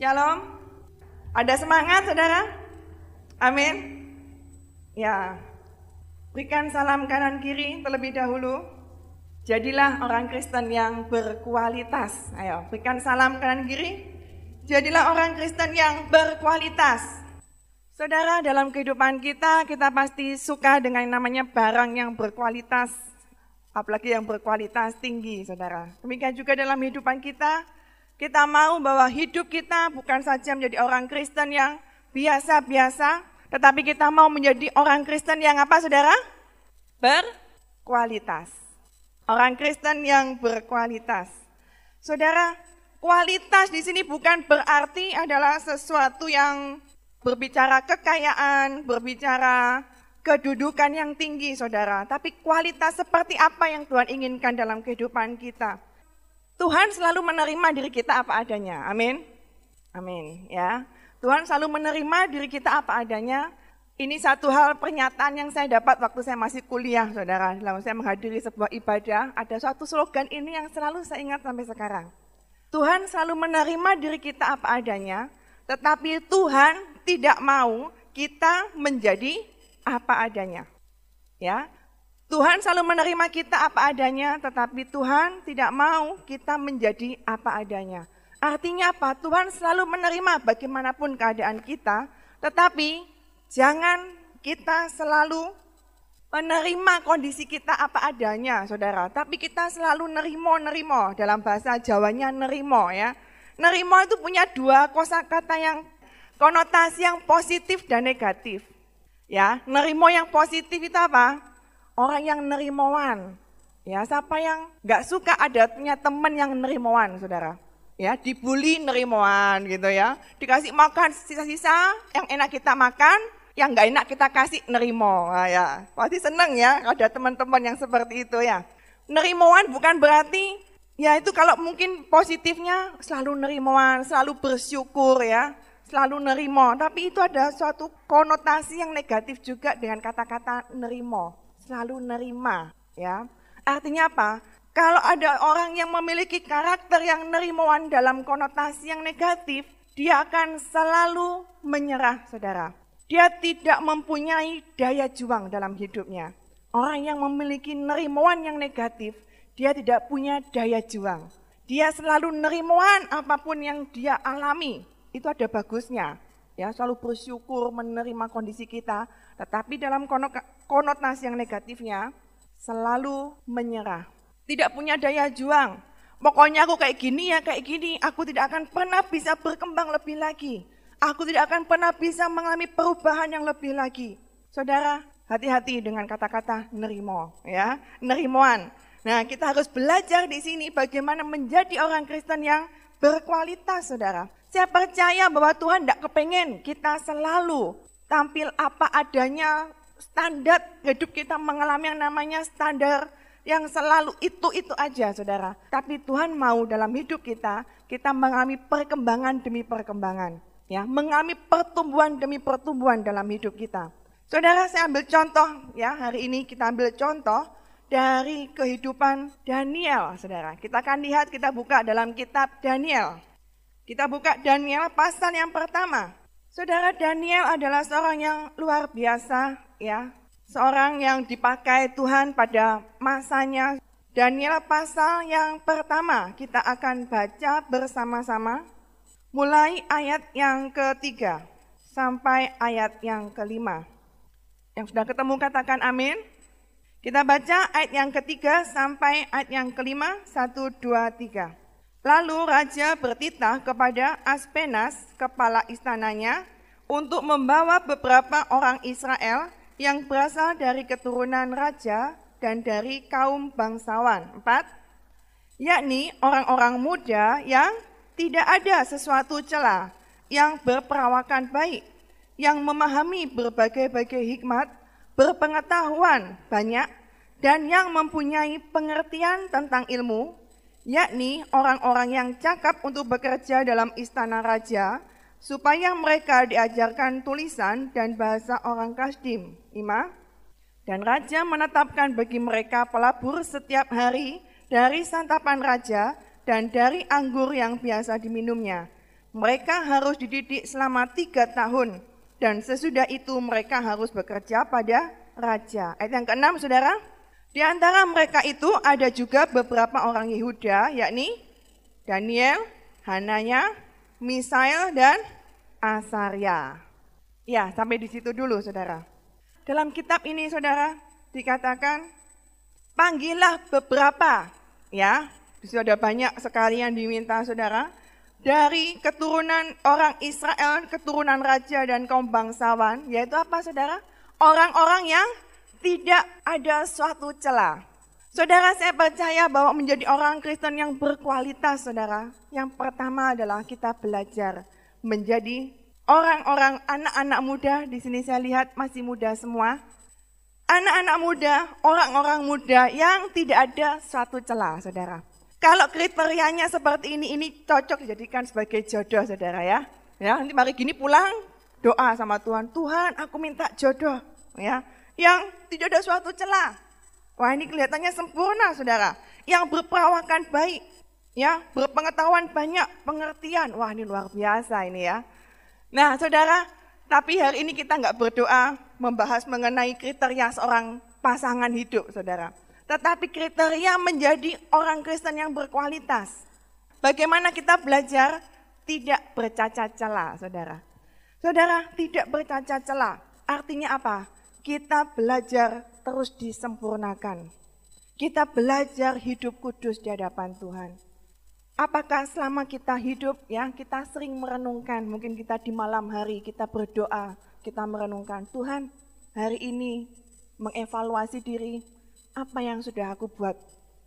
Shalom. Ada semangat saudara? Amin. Ya. Berikan salam kanan kiri terlebih dahulu. Jadilah orang Kristen yang berkualitas. Ayo, berikan salam kanan kiri. Jadilah orang Kristen yang berkualitas. Saudara, dalam kehidupan kita, kita pasti suka dengan namanya barang yang berkualitas. Apalagi yang berkualitas tinggi, saudara. Demikian juga dalam kehidupan kita, kita mau bahwa hidup kita bukan saja menjadi orang Kristen yang biasa-biasa, tetapi kita mau menjadi orang Kristen yang apa saudara? Berkualitas. Orang Kristen yang berkualitas. Saudara, kualitas di sini bukan berarti adalah sesuatu yang berbicara kekayaan, berbicara kedudukan yang tinggi, saudara. Tapi kualitas seperti apa yang Tuhan inginkan dalam kehidupan kita. Tuhan selalu menerima diri kita apa adanya. Amin. Amin, ya. Tuhan selalu menerima diri kita apa adanya. Ini satu hal pernyataan yang saya dapat waktu saya masih kuliah, saudara. Dalam saya menghadiri sebuah ibadah, ada suatu slogan ini yang selalu saya ingat sampai sekarang. Tuhan selalu menerima diri kita apa adanya, tetapi Tuhan tidak mau kita menjadi apa adanya. Ya, Tuhan selalu menerima kita apa adanya, tetapi Tuhan tidak mau kita menjadi apa adanya. Artinya apa? Tuhan selalu menerima bagaimanapun keadaan kita, tetapi jangan kita selalu menerima kondisi kita apa adanya, saudara. Tapi kita selalu nerimo-nerimo, dalam bahasa Jawanya nerimo ya. Nerimo itu punya dua kosakata yang konotasi yang positif dan negatif. Ya, nerimo yang positif itu apa? Orang yang nerimoan. Ya, siapa yang nggak suka adanya teman yang nerimoan, saudara? Ya, dibully nerimoan gitu ya. Dikasih makan sisa-sisa yang enak kita makan, yang nggak enak kita kasih nerimo. Nah, ya, pasti seneng ya ada teman-teman yang seperti itu ya. Nerimoan bukan berarti ya itu kalau mungkin positifnya selalu nerimoan, selalu bersyukur ya, selalu nerimo. Tapi itu ada suatu konotasi yang negatif juga dengan kata-kata nerimo selalu nerima, ya. Artinya apa? Kalau ada orang yang memiliki karakter yang nerimoan dalam konotasi yang negatif, dia akan selalu menyerah, saudara. Dia tidak mempunyai daya juang dalam hidupnya. Orang yang memiliki nerimoan yang negatif, dia tidak punya daya juang. Dia selalu nerimoan apa pun yang dia alami. Itu ada bagusnya. Ya, selalu bersyukur menerima kondisi kita, tetapi dalam konotasi yang negatifnya selalu menyerah. Tidak punya daya juang. Pokoknya aku kayak gini ya, kayak gini. Aku tidak akan pernah bisa berkembang lebih lagi. Aku tidak akan pernah bisa mengalami perubahan yang lebih lagi. Saudara, hati-hati dengan kata-kata nerimo, ya, nerimoan. Nah, kita harus belajar di sini bagaimana menjadi orang Kristen yang berkualitas, saudara. Saya percaya bahwa Tuhan tidak kepengen kita selalu tampil apa adanya, standar hidup kita mengalami yang namanya standar yang selalu itu-itu aja saudara. Tapi Tuhan mau dalam hidup kita, kita mengalami perkembangan demi perkembangan. ya Mengalami pertumbuhan demi pertumbuhan dalam hidup kita. Saudara saya ambil contoh ya hari ini kita ambil contoh dari kehidupan Daniel saudara. Kita akan lihat kita buka dalam kitab Daniel. Kita buka Daniel pasal yang pertama. Saudara Daniel adalah seorang yang luar biasa ya. Seorang yang dipakai Tuhan pada masanya. Daniel pasal yang pertama kita akan baca bersama-sama. Mulai ayat yang ketiga sampai ayat yang kelima. Yang sudah ketemu katakan amin. Kita baca ayat yang ketiga sampai ayat yang kelima. Satu, dua, tiga. Lalu raja bertitah kepada Aspenas, kepala istananya, untuk membawa beberapa orang Israel yang berasal dari keturunan raja dan dari kaum bangsawan. Empat, yakni orang-orang muda yang tidak ada sesuatu celah, yang berperawakan baik, yang memahami berbagai-bagai hikmat, berpengetahuan banyak, dan yang mempunyai pengertian tentang ilmu, yakni orang-orang yang cakap untuk bekerja dalam istana raja, supaya mereka diajarkan tulisan dan bahasa orang Kasdim. Lima, dan raja menetapkan bagi mereka pelabur setiap hari dari santapan raja dan dari anggur yang biasa diminumnya. Mereka harus dididik selama tiga tahun dan sesudah itu mereka harus bekerja pada raja. Ayat yang keenam, saudara. Di antara mereka itu ada juga beberapa orang Yehuda, yakni Daniel, Hananya, Misael, dan Asaria. Ya, sampai di situ dulu, saudara. Dalam kitab ini, saudara, dikatakan, panggillah beberapa, ya, sudah banyak sekali yang diminta, saudara, dari keturunan orang Israel, keturunan raja dan kaum bangsawan, yaitu apa saudara? Orang-orang yang tidak ada suatu celah. Saudara, saya percaya bahwa menjadi orang Kristen yang berkualitas, saudara, yang pertama adalah kita belajar menjadi orang-orang anak-anak muda. Di sini saya lihat masih muda semua. Anak-anak muda, orang-orang muda yang tidak ada suatu celah, saudara. Kalau kriterianya seperti ini, ini cocok dijadikan sebagai jodoh, saudara ya. Ya, nanti mari gini pulang, doa sama Tuhan. Tuhan, aku minta jodoh, ya. Yang tidak ada suatu celah. Wah, ini kelihatannya sempurna, saudara. Yang berperawakan baik, ya, berpengetahuan banyak, pengertian. Wah, ini luar biasa ini ya. Nah, saudara, tapi hari ini kita nggak berdoa membahas mengenai kriteria seorang pasangan hidup, saudara tetapi kriteria menjadi orang Kristen yang berkualitas. Bagaimana kita belajar tidak bercacat celah, saudara? Saudara, tidak bercacat celah. Artinya apa? Kita belajar terus disempurnakan. Kita belajar hidup kudus di hadapan Tuhan. Apakah selama kita hidup ya kita sering merenungkan, mungkin kita di malam hari kita berdoa, kita merenungkan, Tuhan hari ini mengevaluasi diri, apa yang sudah aku buat?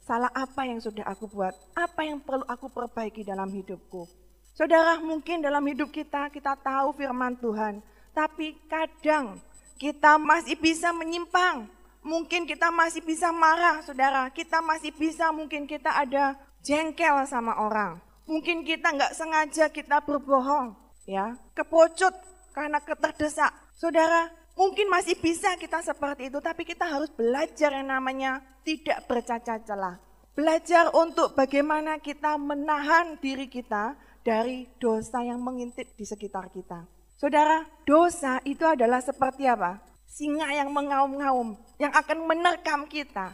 Salah apa yang sudah aku buat? Apa yang perlu aku perbaiki dalam hidupku? Saudara, mungkin dalam hidup kita, kita tahu firman Tuhan. Tapi kadang kita masih bisa menyimpang. Mungkin kita masih bisa marah, saudara. Kita masih bisa, mungkin kita ada jengkel sama orang. Mungkin kita nggak sengaja kita berbohong, ya, kepocut karena keterdesak. Saudara, Mungkin masih bisa kita seperti itu, tapi kita harus belajar yang namanya tidak bercacat celah. Belajar untuk bagaimana kita menahan diri kita dari dosa yang mengintip di sekitar kita. Saudara, dosa itu adalah seperti apa? Singa yang mengaum-ngaum, yang akan menerkam kita.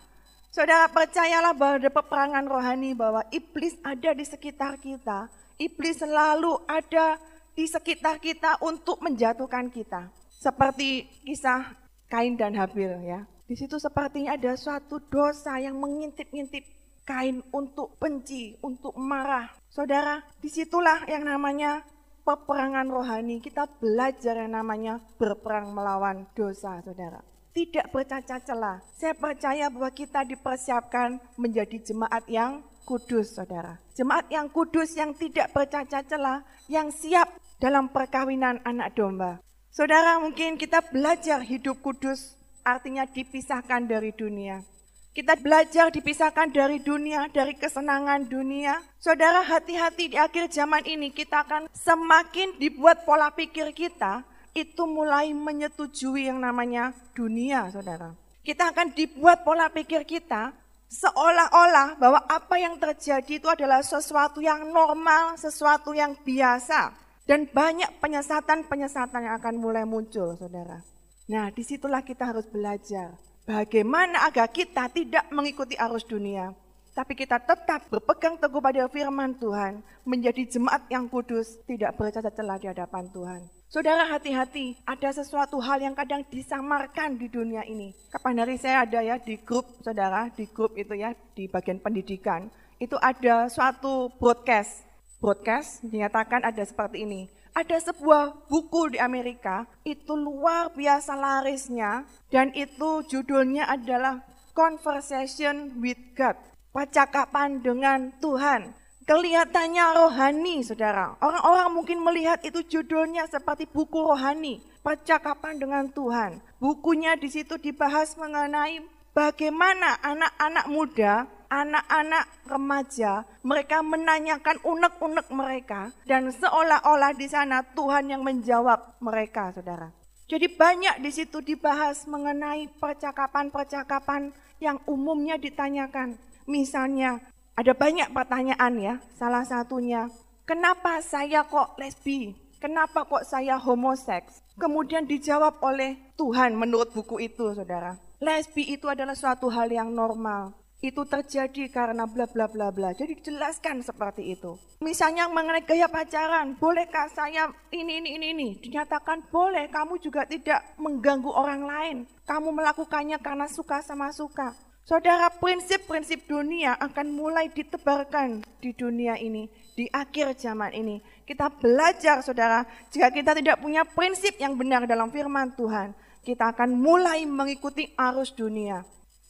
Saudara percayalah bahwa ada peperangan rohani bahwa iblis ada di sekitar kita. Iblis selalu ada di sekitar kita untuk menjatuhkan kita. Seperti kisah Kain dan Habil ya. Di situ sepertinya ada suatu dosa yang mengintip-ngintip Kain untuk benci, untuk marah. Saudara, di situlah yang namanya peperangan rohani. Kita belajar yang namanya berperang melawan dosa, saudara. Tidak bercacat celah. Saya percaya bahwa kita dipersiapkan menjadi jemaat yang kudus, saudara. Jemaat yang kudus, yang tidak bercacat celah, yang siap dalam perkawinan anak domba. Saudara, mungkin kita belajar hidup kudus, artinya dipisahkan dari dunia. Kita belajar dipisahkan dari dunia, dari kesenangan dunia. Saudara, hati-hati di akhir zaman ini kita akan semakin dibuat pola pikir kita itu mulai menyetujui yang namanya dunia, saudara. Kita akan dibuat pola pikir kita seolah-olah bahwa apa yang terjadi itu adalah sesuatu yang normal, sesuatu yang biasa. Dan banyak penyesatan-penyesatan yang akan mulai muncul, saudara. Nah, di situlah kita harus belajar. Bagaimana agar kita tidak mengikuti arus dunia. Tapi kita tetap berpegang teguh pada firman Tuhan. Menjadi jemaat yang kudus, tidak bercacat celah di hadapan Tuhan. Saudara hati-hati, ada sesuatu hal yang kadang disamarkan di dunia ini. Kapan hari saya ada ya di grup, saudara, di grup itu ya, di bagian pendidikan. Itu ada suatu broadcast broadcast dinyatakan ada seperti ini. Ada sebuah buku di Amerika, itu luar biasa larisnya, dan itu judulnya adalah Conversation with God. Percakapan dengan Tuhan. Kelihatannya rohani, saudara. Orang-orang mungkin melihat itu judulnya seperti buku rohani. Percakapan dengan Tuhan. Bukunya di situ dibahas mengenai bagaimana anak-anak muda anak-anak remaja, mereka menanyakan unek-unek mereka dan seolah-olah di sana Tuhan yang menjawab mereka, Saudara. Jadi banyak di situ dibahas mengenai percakapan-percakapan yang umumnya ditanyakan. Misalnya, ada banyak pertanyaan ya. Salah satunya, kenapa saya kok lesbi? Kenapa kok saya homoseks? Kemudian dijawab oleh Tuhan menurut buku itu, saudara. Lesbi itu adalah suatu hal yang normal. Itu terjadi karena bla bla bla bla. Jadi dijelaskan seperti itu. Misalnya mengenai gaya pacaran, bolehkah saya ini ini ini ini? Dinyatakan boleh, kamu juga tidak mengganggu orang lain. Kamu melakukannya karena suka sama suka. Saudara, prinsip-prinsip dunia akan mulai ditebarkan di dunia ini, di akhir zaman ini. Kita belajar, saudara, jika kita tidak punya prinsip yang benar dalam firman Tuhan, kita akan mulai mengikuti arus dunia.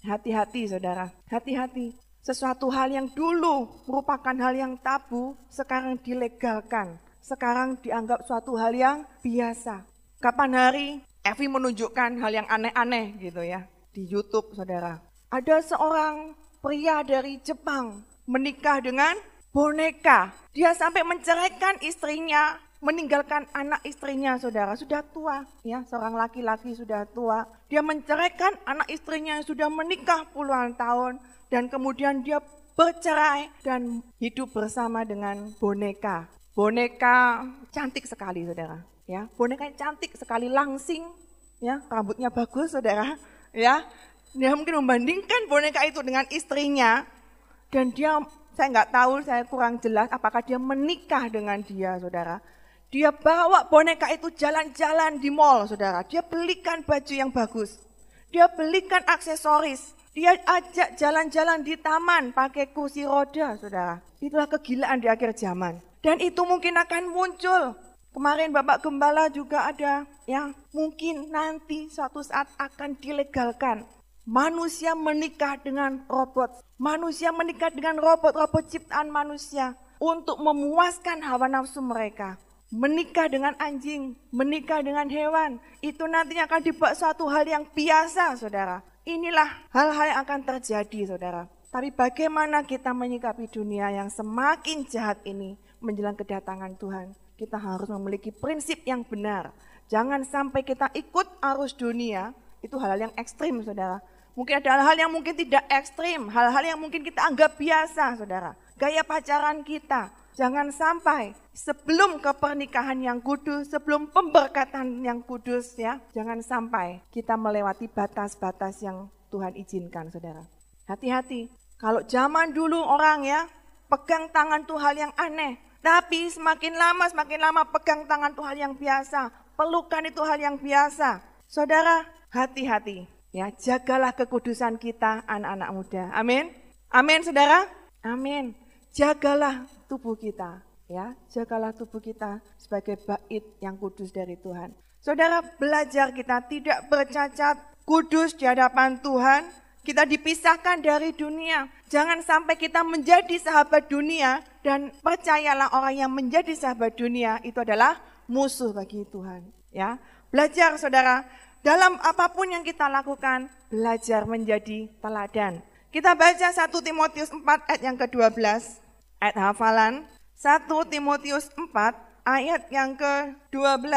Hati-hati, saudara, hati-hati. Sesuatu hal yang dulu merupakan hal yang tabu, sekarang dilegalkan. Sekarang dianggap suatu hal yang biasa. Kapan hari Evi menunjukkan hal yang aneh-aneh gitu ya di YouTube, saudara ada seorang pria dari Jepang menikah dengan boneka. Dia sampai menceraikan istrinya, meninggalkan anak istrinya, saudara. Sudah tua, ya, seorang laki-laki sudah tua. Dia menceraikan anak istrinya yang sudah menikah puluhan tahun. Dan kemudian dia bercerai dan hidup bersama dengan boneka. Boneka cantik sekali, saudara. Ya, boneka cantik sekali, langsing, ya, rambutnya bagus, saudara. Ya, dia mungkin membandingkan boneka itu dengan istrinya dan dia saya nggak tahu saya kurang jelas apakah dia menikah dengan dia saudara dia bawa boneka itu jalan-jalan di mall saudara. Dia belikan baju yang bagus. Dia belikan aksesoris. Dia ajak jalan-jalan di taman pakai kursi roda saudara. Itulah kegilaan di akhir zaman. Dan itu mungkin akan muncul. Kemarin Bapak Gembala juga ada yang mungkin nanti suatu saat akan dilegalkan. Manusia menikah dengan robot. Manusia menikah dengan robot-robot ciptaan manusia untuk memuaskan hawa nafsu mereka. Menikah dengan anjing, menikah dengan hewan, itu nantinya akan dibuat suatu hal yang biasa, saudara. Inilah hal-hal yang akan terjadi, saudara. Tapi bagaimana kita menyikapi dunia yang semakin jahat ini menjelang kedatangan Tuhan? Kita harus memiliki prinsip yang benar. Jangan sampai kita ikut arus dunia, itu hal-hal yang ekstrim, saudara Mungkin ada hal-hal yang mungkin tidak ekstrim, hal-hal yang mungkin kita anggap biasa, saudara. Gaya pacaran kita, jangan sampai sebelum kepernikahan yang kudus, sebelum pemberkatan yang kudus ya, jangan sampai kita melewati batas-batas yang Tuhan izinkan, saudara. Hati-hati, kalau zaman dulu orang ya, pegang tangan tuh hal yang aneh. Tapi semakin lama, semakin lama pegang tangan tuh hal yang biasa. Pelukan itu hal yang biasa. Saudara, hati-hati Ya, jagalah kekudusan kita anak-anak muda. Amin. Amin, Saudara. Amin. Jagalah tubuh kita, ya. Jagalah tubuh kita sebagai bait yang kudus dari Tuhan. Saudara, belajar kita tidak bercacat, kudus di hadapan Tuhan. Kita dipisahkan dari dunia. Jangan sampai kita menjadi sahabat dunia dan percayalah orang yang menjadi sahabat dunia itu adalah musuh bagi Tuhan, ya. Belajar Saudara, dalam apa pun yang kita lakukan, belajar menjadi teladan. Kita baca 1 Timotius 4 ayat yang ke-12, ayat hafalan. 1 Timotius 4 ayat yang ke-12.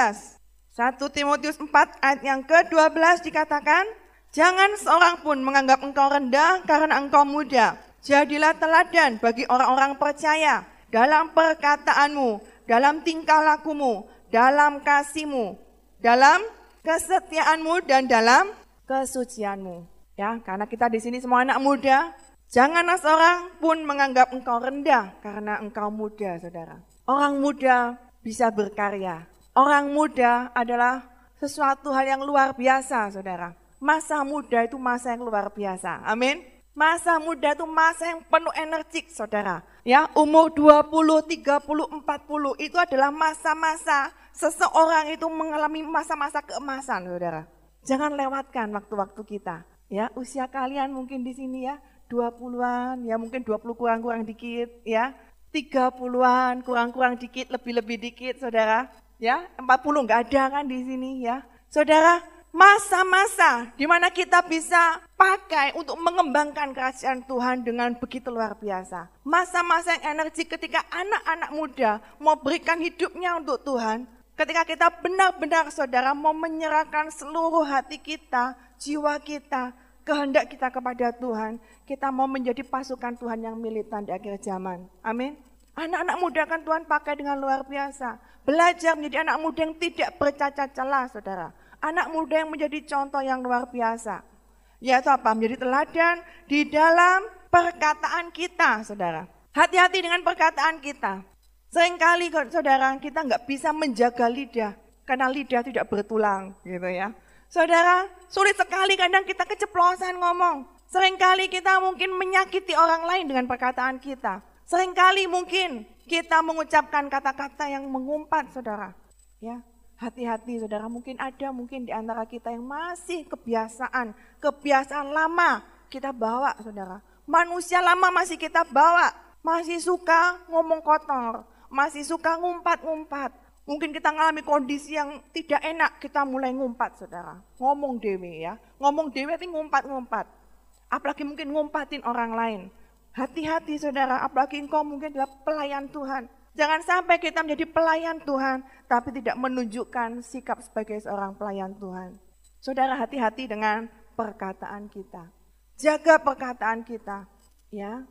1 Timotius 4 ayat yang ke-12 dikatakan, Jangan seorang pun menganggap engkau rendah karena engkau muda. Jadilah teladan bagi orang-orang percaya dalam perkataanmu, dalam tingkah lakumu, dalam kasihmu, dalam kesetiaanmu dan dalam kesucianmu. Ya, karena kita di sini semua anak muda, janganlah seorang pun menganggap engkau rendah karena engkau muda, Saudara. Orang muda bisa berkarya. Orang muda adalah sesuatu hal yang luar biasa, Saudara. Masa muda itu masa yang luar biasa. Amin. Masa muda itu masa yang penuh energik, Saudara. Ya, umur 20, 30, 40 itu adalah masa-masa seseorang itu mengalami masa-masa keemasan, saudara. Jangan lewatkan waktu-waktu kita. Ya, usia kalian mungkin di sini ya, 20-an, ya mungkin 20 kurang-kurang dikit, ya. 30-an, kurang-kurang dikit, lebih-lebih dikit, saudara. Ya, 40 nggak ada kan di sini ya. Saudara, masa-masa di mana kita bisa pakai untuk mengembangkan kerajaan Tuhan dengan begitu luar biasa. Masa-masa yang energi ketika anak-anak muda mau berikan hidupnya untuk Tuhan, Ketika kita benar-benar saudara mau menyerahkan seluruh hati kita, jiwa kita, kehendak kita kepada Tuhan, kita mau menjadi pasukan Tuhan yang militan di akhir zaman. Amin. Anak-anak muda akan Tuhan pakai dengan luar biasa. Belajar menjadi anak muda yang tidak bercacat celah, saudara. Anak muda yang menjadi contoh yang luar biasa. Yaitu apa? Menjadi teladan di dalam perkataan kita, saudara. Hati-hati dengan perkataan kita. Seringkali saudara kita nggak bisa menjaga lidah karena lidah tidak bertulang gitu ya. Saudara, sulit sekali kadang kita keceplosan ngomong. Seringkali kita mungkin menyakiti orang lain dengan perkataan kita. Seringkali mungkin kita mengucapkan kata-kata yang mengumpat, saudara. Ya, hati-hati, saudara. Mungkin ada mungkin di antara kita yang masih kebiasaan, kebiasaan lama kita bawa, saudara. Manusia lama masih kita bawa, masih suka ngomong kotor, masih suka ngumpat-ngumpat. Mungkin kita ngalami kondisi yang tidak enak, kita mulai ngumpat saudara. Ngomong dewi ya, ngomong dewi itu ngumpat-ngumpat. Apalagi mungkin ngumpatin orang lain. Hati-hati saudara, apalagi engkau mungkin adalah pelayan Tuhan. Jangan sampai kita menjadi pelayan Tuhan, tapi tidak menunjukkan sikap sebagai seorang pelayan Tuhan. Saudara hati-hati dengan perkataan kita. Jaga perkataan kita. Ya,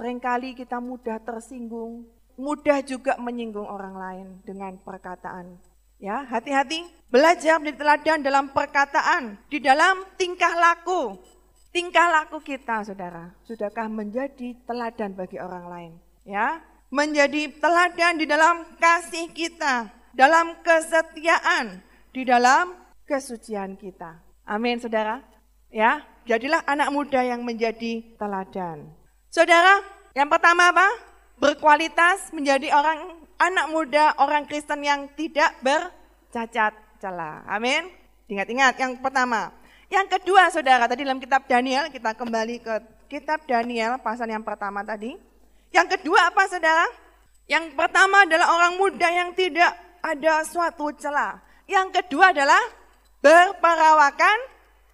Seringkali kita mudah tersinggung, mudah juga menyinggung orang lain dengan perkataan. Ya, hati-hati, belajar menjadi teladan dalam perkataan, di dalam tingkah laku. Tingkah laku kita, Saudara, sudahkah menjadi teladan bagi orang lain? Ya, menjadi teladan di dalam kasih kita, dalam kesetiaan, di dalam kesucian kita. Amin, Saudara. Ya, jadilah anak muda yang menjadi teladan. Saudara, yang pertama apa? Berkualitas menjadi orang anak muda, orang Kristen yang tidak bercacat celah. Amin. Ingat-ingat yang pertama. Yang kedua saudara, tadi dalam kitab Daniel, kita kembali ke kitab Daniel pasal yang pertama tadi. Yang kedua apa saudara? Yang pertama adalah orang muda yang tidak ada suatu celah. Yang kedua adalah berperawakan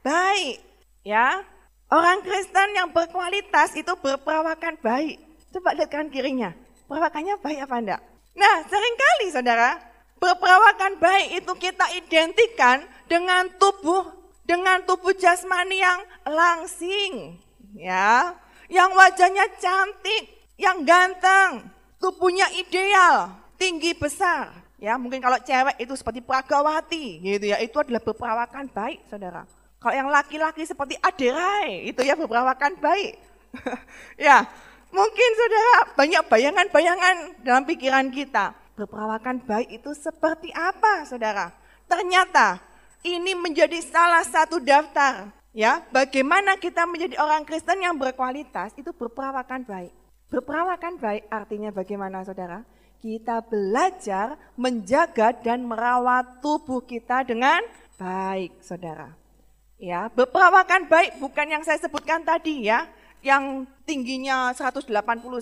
baik. Ya, Orang Kristen yang berkualitas itu berperawakan baik. Coba lihat kanan kirinya. Perawakannya baik apa enggak? Nah, sering kali saudara, berperawakan baik itu kita identikan dengan tubuh dengan tubuh jasmani yang langsing, ya, yang wajahnya cantik, yang ganteng, tubuhnya ideal, tinggi besar, ya. Mungkin kalau cewek itu seperti Pragawati, gitu ya, itu adalah berperawakan baik, saudara. Kalau yang laki-laki seperti Aderai, itu ya berperawakan baik. ya, Mungkin saudara banyak bayangan-bayangan dalam pikiran kita. Berperawakan baik itu seperti apa saudara? Ternyata ini menjadi salah satu daftar ya bagaimana kita menjadi orang Kristen yang berkualitas itu berperawakan baik. Berperawakan baik artinya bagaimana saudara? Kita belajar menjaga dan merawat tubuh kita dengan baik saudara. Ya, berperawakan baik bukan yang saya sebutkan tadi ya yang tingginya 180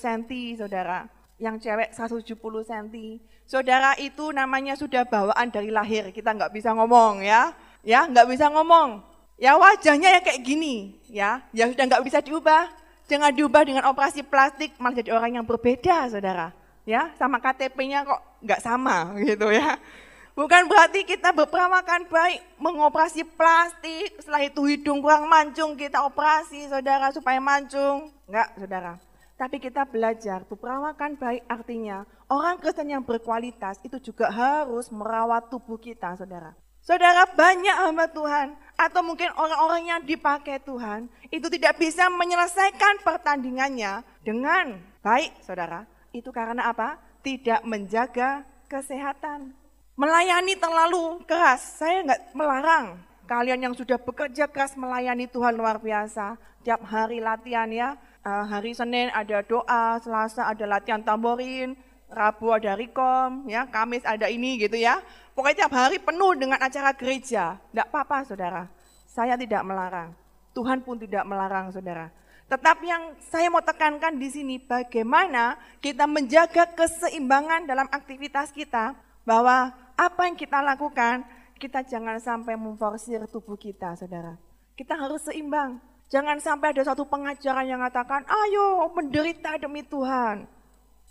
cm, saudara. Yang cewek 170 cm. Saudara itu namanya sudah bawaan dari lahir, kita nggak bisa ngomong ya. Ya, nggak bisa ngomong. Ya wajahnya ya kayak gini, ya. Ya sudah nggak bisa diubah. Jangan diubah dengan operasi plastik, malah jadi orang yang berbeda, saudara. Ya, sama KTP-nya kok nggak sama gitu ya. Bukan berarti kita berperawakan baik mengoperasi plastik, setelah itu hidung kurang mancung kita operasi saudara supaya mancung. Enggak saudara. Tapi kita belajar berperawakan baik artinya orang Kristen yang berkualitas itu juga harus merawat tubuh kita saudara. Saudara banyak hamba Tuhan atau mungkin orang-orang yang dipakai Tuhan itu tidak bisa menyelesaikan pertandingannya dengan baik saudara. Itu karena apa? Tidak menjaga kesehatan. Melayani terlalu keras, saya nggak melarang. Kalian yang sudah bekerja keras melayani Tuhan luar biasa. Tiap hari latihan ya, uh, hari Senin ada doa, Selasa ada latihan tamborin, Rabu ada rekom, ya, Kamis ada ini gitu ya. Pokoknya tiap hari penuh dengan acara gereja. Tidak apa-apa saudara, saya tidak melarang. Tuhan pun tidak melarang saudara. Tetapi yang saya mau tekankan di sini bagaimana kita menjaga keseimbangan dalam aktivitas kita bahwa apa yang kita lakukan, kita jangan sampai memforsir tubuh kita, saudara. Kita harus seimbang. Jangan sampai ada satu pengajaran yang mengatakan, ayo menderita demi Tuhan.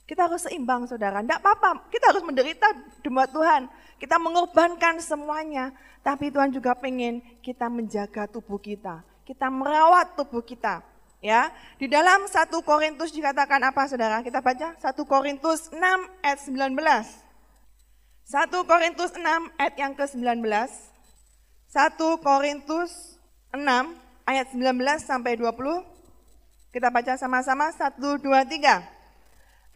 Kita harus seimbang, saudara. Tidak apa-apa, kita harus menderita demi Tuhan. Kita mengorbankan semuanya. Tapi Tuhan juga pengen kita menjaga tubuh kita. Kita merawat tubuh kita. Ya, di dalam 1 Korintus dikatakan apa Saudara? Kita baca 1 Korintus 6 ayat 19. 1 Korintus 6 ayat yang ke-19. 1 Korintus 6 ayat 19 sampai 20. Kita baca sama-sama 1 2 3.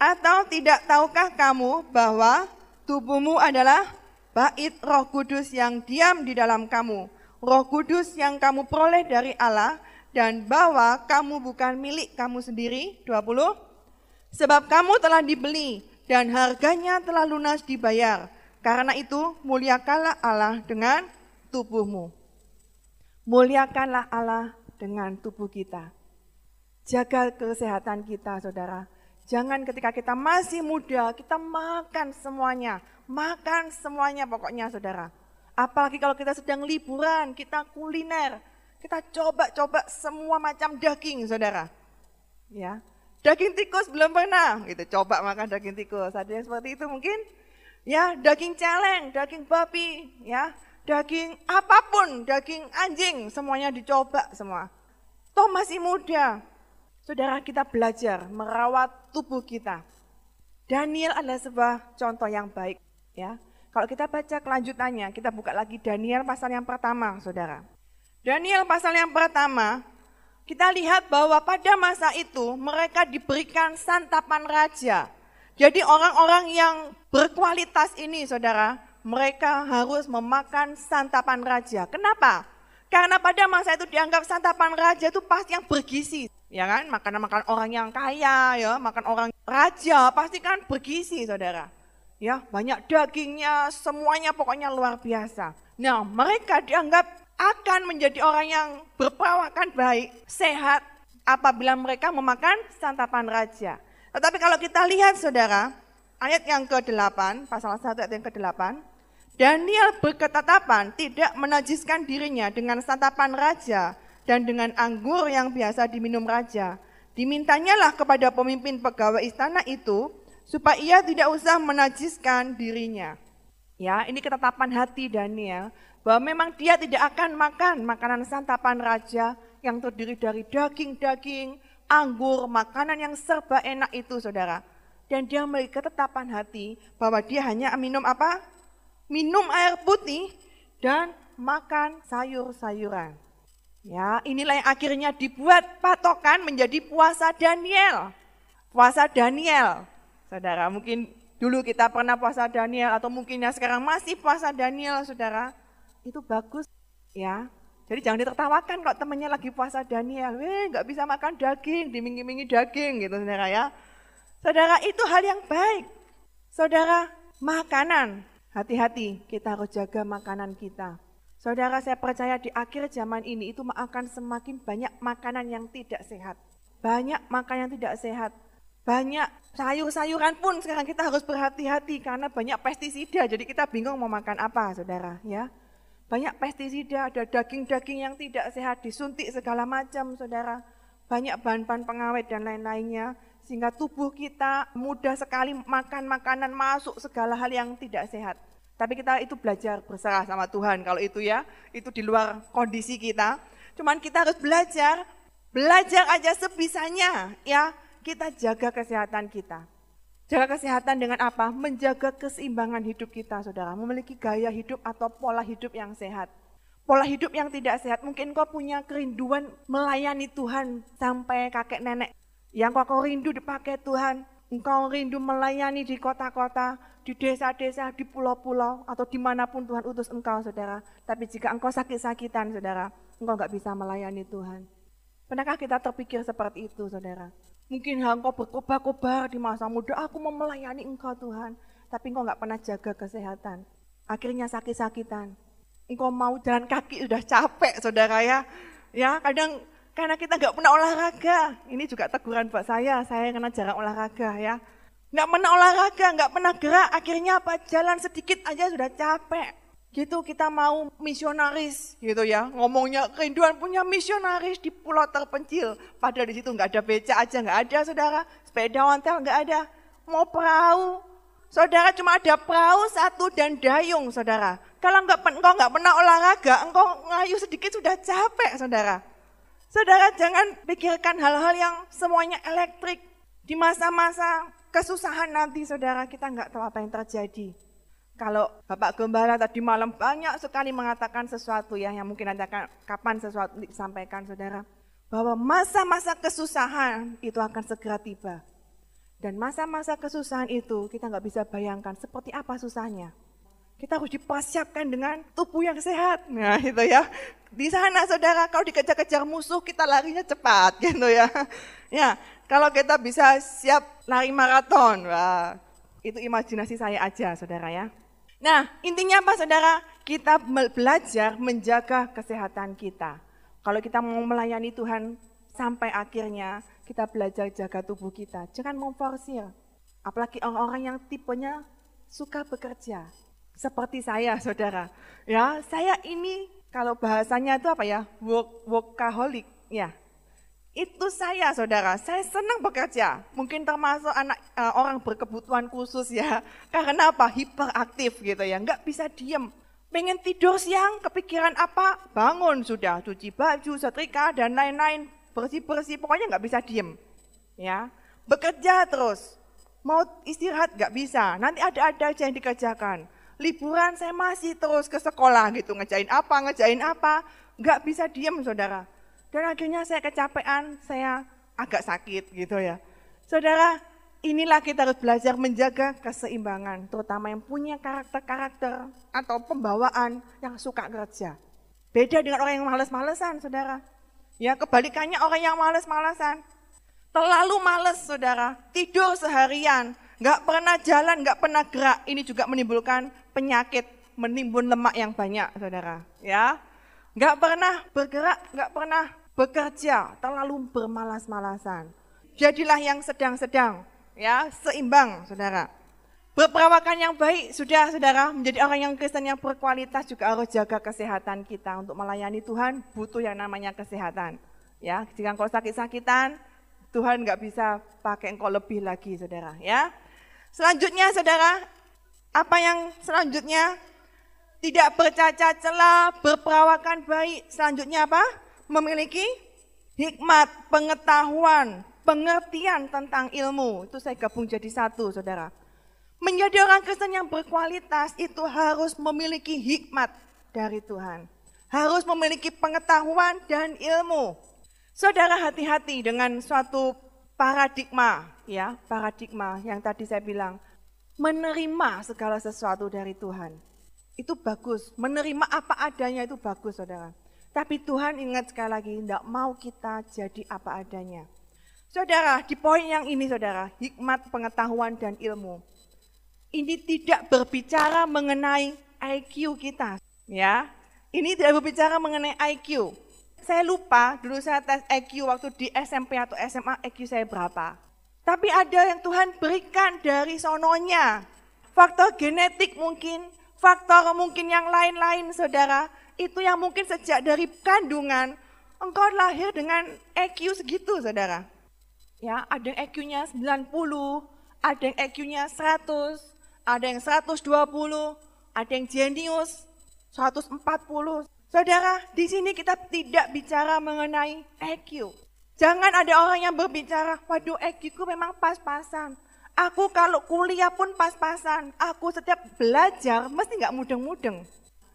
Atau tidak tahukah kamu bahwa tubuhmu adalah bait Roh Kudus yang diam di dalam kamu, Roh Kudus yang kamu peroleh dari Allah dan bahwa kamu bukan milik kamu sendiri. 20. Sebab kamu telah dibeli dan harganya telah lunas dibayar. Karena itu muliakanlah Allah dengan tubuhmu. Muliakanlah Allah dengan tubuh kita. Jaga kesehatan kita, saudara. Jangan ketika kita masih muda, kita makan semuanya. Makan semuanya pokoknya, saudara. Apalagi kalau kita sedang liburan, kita kuliner. Kita coba-coba semua macam daging, saudara. Ya, Daging tikus belum pernah, gitu. Coba makan daging tikus. Ada yang seperti itu mungkin? Ya, daging celeng, daging babi, ya daging apa pun, daging anjing, semuanya dicoba semua. Toh masih muda. Saudara kita belajar merawat tubuh kita. Daniel adalah sebuah contoh yang baik. ya. Kalau kita baca kelanjutannya, kita buka lagi Daniel pasal yang pertama, saudara. Daniel pasal yang pertama, kita lihat bahwa pada masa itu mereka diberikan santapan raja. Jadi orang-orang yang berkualitas ini, saudara, mereka harus memakan santapan raja. Kenapa? Karena pada masa itu dianggap santapan raja itu pasti yang bergizi, ya kan? Makanan-makanan orang yang kaya, ya, makan orang raja pasti kan bergizi, saudara. Ya, banyak dagingnya, semuanya pokoknya luar biasa. Nah, mereka dianggap akan menjadi orang yang berperawakan baik, sehat apabila mereka memakan santapan raja. Tetapi kalau kita lihat saudara, ayat yang ke-8, pasal 1 ayat yang ke-8, Daniel berketetapan tidak menajiskan dirinya dengan santapan raja dan dengan anggur yang biasa diminum raja. Dimintanyalah kepada pemimpin pegawai istana itu supaya ia tidak usah menajiskan dirinya. Ya, ini ketetapan hati Daniel bahwa memang dia tidak akan makan makanan santapan raja yang terdiri dari daging-daging, anggur, makanan yang serba enak itu saudara. Dan dia memiliki ketetapan hati bahwa dia hanya minum apa? minum air putih, dan makan sayur-sayuran. Ya, inilah yang akhirnya dibuat patokan menjadi puasa Daniel. Puasa Daniel. Saudara, mungkin dulu kita pernah puasa Daniel atau mungkin ya sekarang masih puasa Daniel, Saudara. Itu bagus ya. Jadi jangan ditertawakan kalau temannya lagi puasa Daniel. Weh, nggak bisa makan daging, dimingi-mingi daging gitu, Saudara ya. Saudara, itu hal yang baik. Saudara, makanan Hati-hati, kita harus jaga makanan kita. Saudara, saya percaya di akhir zaman ini itu akan semakin banyak makanan yang tidak sehat. Banyak makanan yang tidak sehat. Banyak sayur-sayuran pun sekarang kita harus berhati-hati karena banyak pestisida. Jadi kita bingung mau makan apa, saudara. Ya, banyak pestisida, ada daging-daging yang tidak sehat, disuntik segala macam, saudara. Banyak bahan-bahan pengawet dan lain-lainnya sehingga tubuh kita mudah sekali makan makanan masuk segala hal yang tidak sehat. Tapi kita itu belajar berserah sama Tuhan kalau itu ya, itu di luar kondisi kita. Cuman kita harus belajar, belajar aja sebisanya ya, kita jaga kesehatan kita. Jaga kesehatan dengan apa? Menjaga keseimbangan hidup kita, saudara. Memiliki gaya hidup atau pola hidup yang sehat. Pola hidup yang tidak sehat, mungkin kau punya kerinduan melayani Tuhan sampai kakek nenek yang kau rindu dipakai Tuhan, engkau rindu melayani di kota-kota, di desa-desa, di pulau-pulau, atau di mana pun Tuhan utus engkau, saudara. Tapi jika engkau sakit-sakitan, saudara, engkau nggak bisa melayani Tuhan. Pernahkah kita terpikir seperti itu, saudara? Mungkin engkau berkobar-kobar di masa muda, aku mau melayani engkau Tuhan. Tapi engkau nggak pernah jaga kesehatan. Akhirnya sakit-sakitan. Engkau mau jalan kaki sudah capek, saudara ya. Ya, kadang karena kita nggak pernah olahraga. Ini juga teguran buat saya, saya karena jarang olahraga ya. Nggak pernah olahraga, nggak pernah gerak, akhirnya apa? Jalan sedikit aja sudah capek. Gitu kita mau misionaris gitu ya. Ngomongnya kerinduan punya misionaris di pulau terpencil. Padahal di situ nggak ada beca aja, nggak ada saudara. Sepeda ontel nggak ada. Mau perahu, Saudara cuma ada perahu satu dan dayung, saudara. Kalau enggak, engkau nggak pernah olahraga, engkau ngayu sedikit sudah capek, saudara. Saudara jangan pikirkan hal-hal yang semuanya elektrik. Di masa-masa kesusahan nanti saudara kita nggak tahu apa yang terjadi. Kalau Bapak Gembala tadi malam banyak sekali mengatakan sesuatu ya, yang mungkin ada kapan sesuatu disampaikan saudara. Bahwa masa-masa kesusahan itu akan segera tiba. Dan masa-masa kesusahan itu kita nggak bisa bayangkan seperti apa susahnya. Kita harus dipersiapkan dengan tubuh yang sehat. Nah itu ya. Di sana saudara, kalau dikejar-kejar musuh kita larinya cepat gitu ya. Ya, kalau kita bisa siap lari maraton, wah, itu imajinasi saya aja saudara ya. Nah, intinya apa saudara? Kita belajar menjaga kesehatan kita. Kalau kita mau melayani Tuhan sampai akhirnya, kita belajar jaga tubuh kita. Jangan memforsir. Apalagi orang-orang yang tipenya suka bekerja. Seperti saya, saudara. Ya, saya ini kalau bahasanya itu apa ya? Work, workaholic. Ya, itu saya saudara, saya senang bekerja. Mungkin termasuk anak uh, orang berkebutuhan khusus ya. Karena apa? Hiperaktif gitu ya, nggak bisa diem. Pengen tidur siang, kepikiran apa? Bangun sudah, cuci baju, setrika dan lain-lain. Bersih-bersih, pokoknya nggak bisa diem. Ya, bekerja terus. Mau istirahat nggak bisa, nanti ada-ada aja yang dikerjakan. Liburan saya masih terus ke sekolah gitu, ngejain apa, ngejain apa. Nggak bisa diem saudara dan akhirnya saya kecapean, saya agak sakit gitu ya. Saudara, inilah kita harus belajar menjaga keseimbangan, terutama yang punya karakter-karakter atau pembawaan yang suka kerja. Beda dengan orang yang males-malesan, saudara. Ya, kebalikannya orang yang males-malesan. Terlalu males, saudara. Tidur seharian, nggak pernah jalan, nggak pernah gerak. Ini juga menimbulkan penyakit, menimbun lemak yang banyak, saudara. Ya, nggak pernah bergerak, nggak pernah bekerja, terlalu bermalas-malasan. Jadilah yang sedang-sedang, ya seimbang, saudara. Berperawakan yang baik, sudah saudara, menjadi orang yang Kristen yang berkualitas juga harus jaga kesehatan kita. Untuk melayani Tuhan butuh yang namanya kesehatan. Ya, jika engkau sakit-sakitan, Tuhan nggak bisa pakai engkau lebih lagi, saudara. Ya, selanjutnya, saudara, apa yang selanjutnya? tidak bercacat celah, berperawakan baik. Selanjutnya apa? Memiliki hikmat, pengetahuan, pengertian tentang ilmu. Itu saya gabung jadi satu, saudara. Menjadi orang Kristen yang berkualitas itu harus memiliki hikmat dari Tuhan. Harus memiliki pengetahuan dan ilmu. Saudara hati-hati dengan suatu paradigma, ya, paradigma yang tadi saya bilang menerima segala sesuatu dari Tuhan itu bagus. Menerima apa adanya itu bagus, saudara. Tapi Tuhan ingat sekali lagi, tidak mau kita jadi apa adanya. Saudara, di poin yang ini saudara, hikmat, pengetahuan, dan ilmu. Ini tidak berbicara mengenai IQ kita. ya. Ini tidak berbicara mengenai IQ. Saya lupa, dulu saya tes IQ waktu di SMP atau SMA, IQ saya berapa. Tapi ada yang Tuhan berikan dari sononya. Faktor genetik mungkin, faktor mungkin yang lain-lain saudara, itu yang mungkin sejak dari kandungan, engkau lahir dengan EQ segitu saudara. Ya, ada yang EQ-nya 90, ada yang EQ-nya 100, ada yang 120, ada yang jenius 140. Saudara, di sini kita tidak bicara mengenai EQ. Jangan ada orang yang berbicara, waduh EQ ku memang pas-pasan. Aku kalau kuliah pun pas-pasan. Aku setiap belajar mesti nggak mudeng-mudeng.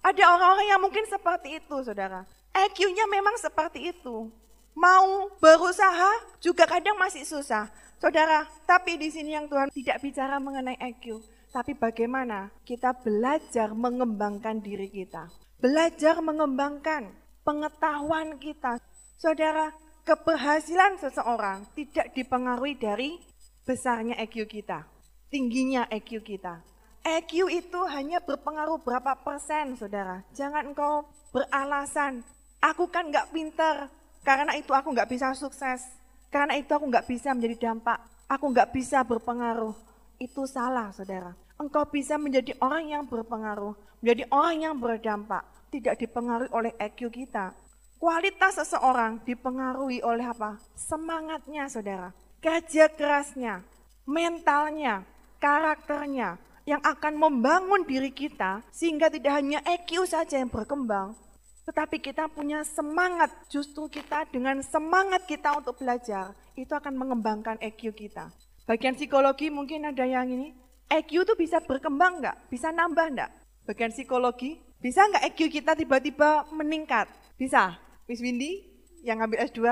Ada orang-orang yang mungkin seperti itu, saudara. EQ-nya memang seperti itu. Mau berusaha juga kadang masih susah. Saudara, tapi di sini yang Tuhan tidak bicara mengenai EQ. Tapi bagaimana kita belajar mengembangkan diri kita. Belajar mengembangkan pengetahuan kita. Saudara, keberhasilan seseorang tidak dipengaruhi dari besarnya EQ kita, tingginya EQ kita. EQ itu hanya berpengaruh berapa persen, saudara. Jangan engkau beralasan, aku kan nggak pinter, karena itu aku nggak bisa sukses, karena itu aku nggak bisa menjadi dampak, aku nggak bisa berpengaruh. Itu salah, saudara. Engkau bisa menjadi orang yang berpengaruh, menjadi orang yang berdampak, tidak dipengaruhi oleh EQ kita. Kualitas seseorang dipengaruhi oleh apa? Semangatnya, saudara kerja kerasnya, mentalnya, karakternya yang akan membangun diri kita sehingga tidak hanya EQ saja yang berkembang, Tetapi kita punya semangat, justru kita dengan semangat kita untuk belajar, itu akan mengembangkan EQ kita. Bagian psikologi mungkin ada yang ini, EQ itu bisa berkembang nggak? Bisa nambah nggak? Bagian psikologi, bisa nggak EQ kita tiba-tiba meningkat? Bisa. Miss Windy yang ngambil S2,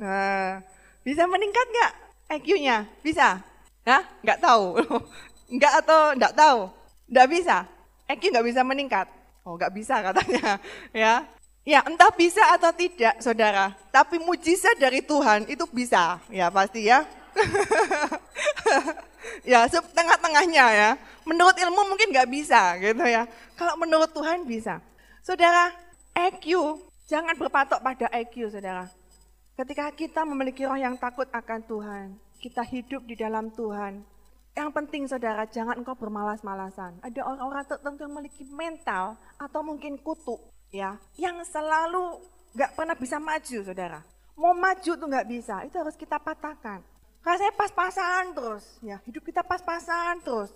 nah, bisa meningkat nggak EQ-nya? Bisa? Hah? Nggak tahu. nggak atau nggak tahu? Nggak bisa. EQ nggak bisa meningkat. Oh, nggak bisa katanya, ya. Ya, entah bisa atau tidak, saudara. Tapi mujizat dari Tuhan itu bisa, ya pasti ya. ya, tengah-tengahnya ya. Menurut ilmu mungkin nggak bisa, gitu ya. Kalau menurut Tuhan bisa. Saudara, EQ, jangan berpatok pada EQ, saudara. Ketika kita memiliki roh yang takut akan Tuhan, kita hidup di dalam Tuhan, yang penting saudara, jangan engkau bermalas-malasan. Ada orang-orang tertentu yang memiliki mental atau mungkin kutuk ya yang selalu nggak pernah bisa maju saudara. Mau maju tuh nggak bisa, itu harus kita patahkan. Karena saya pas-pasan terus, ya hidup kita pas-pasan terus.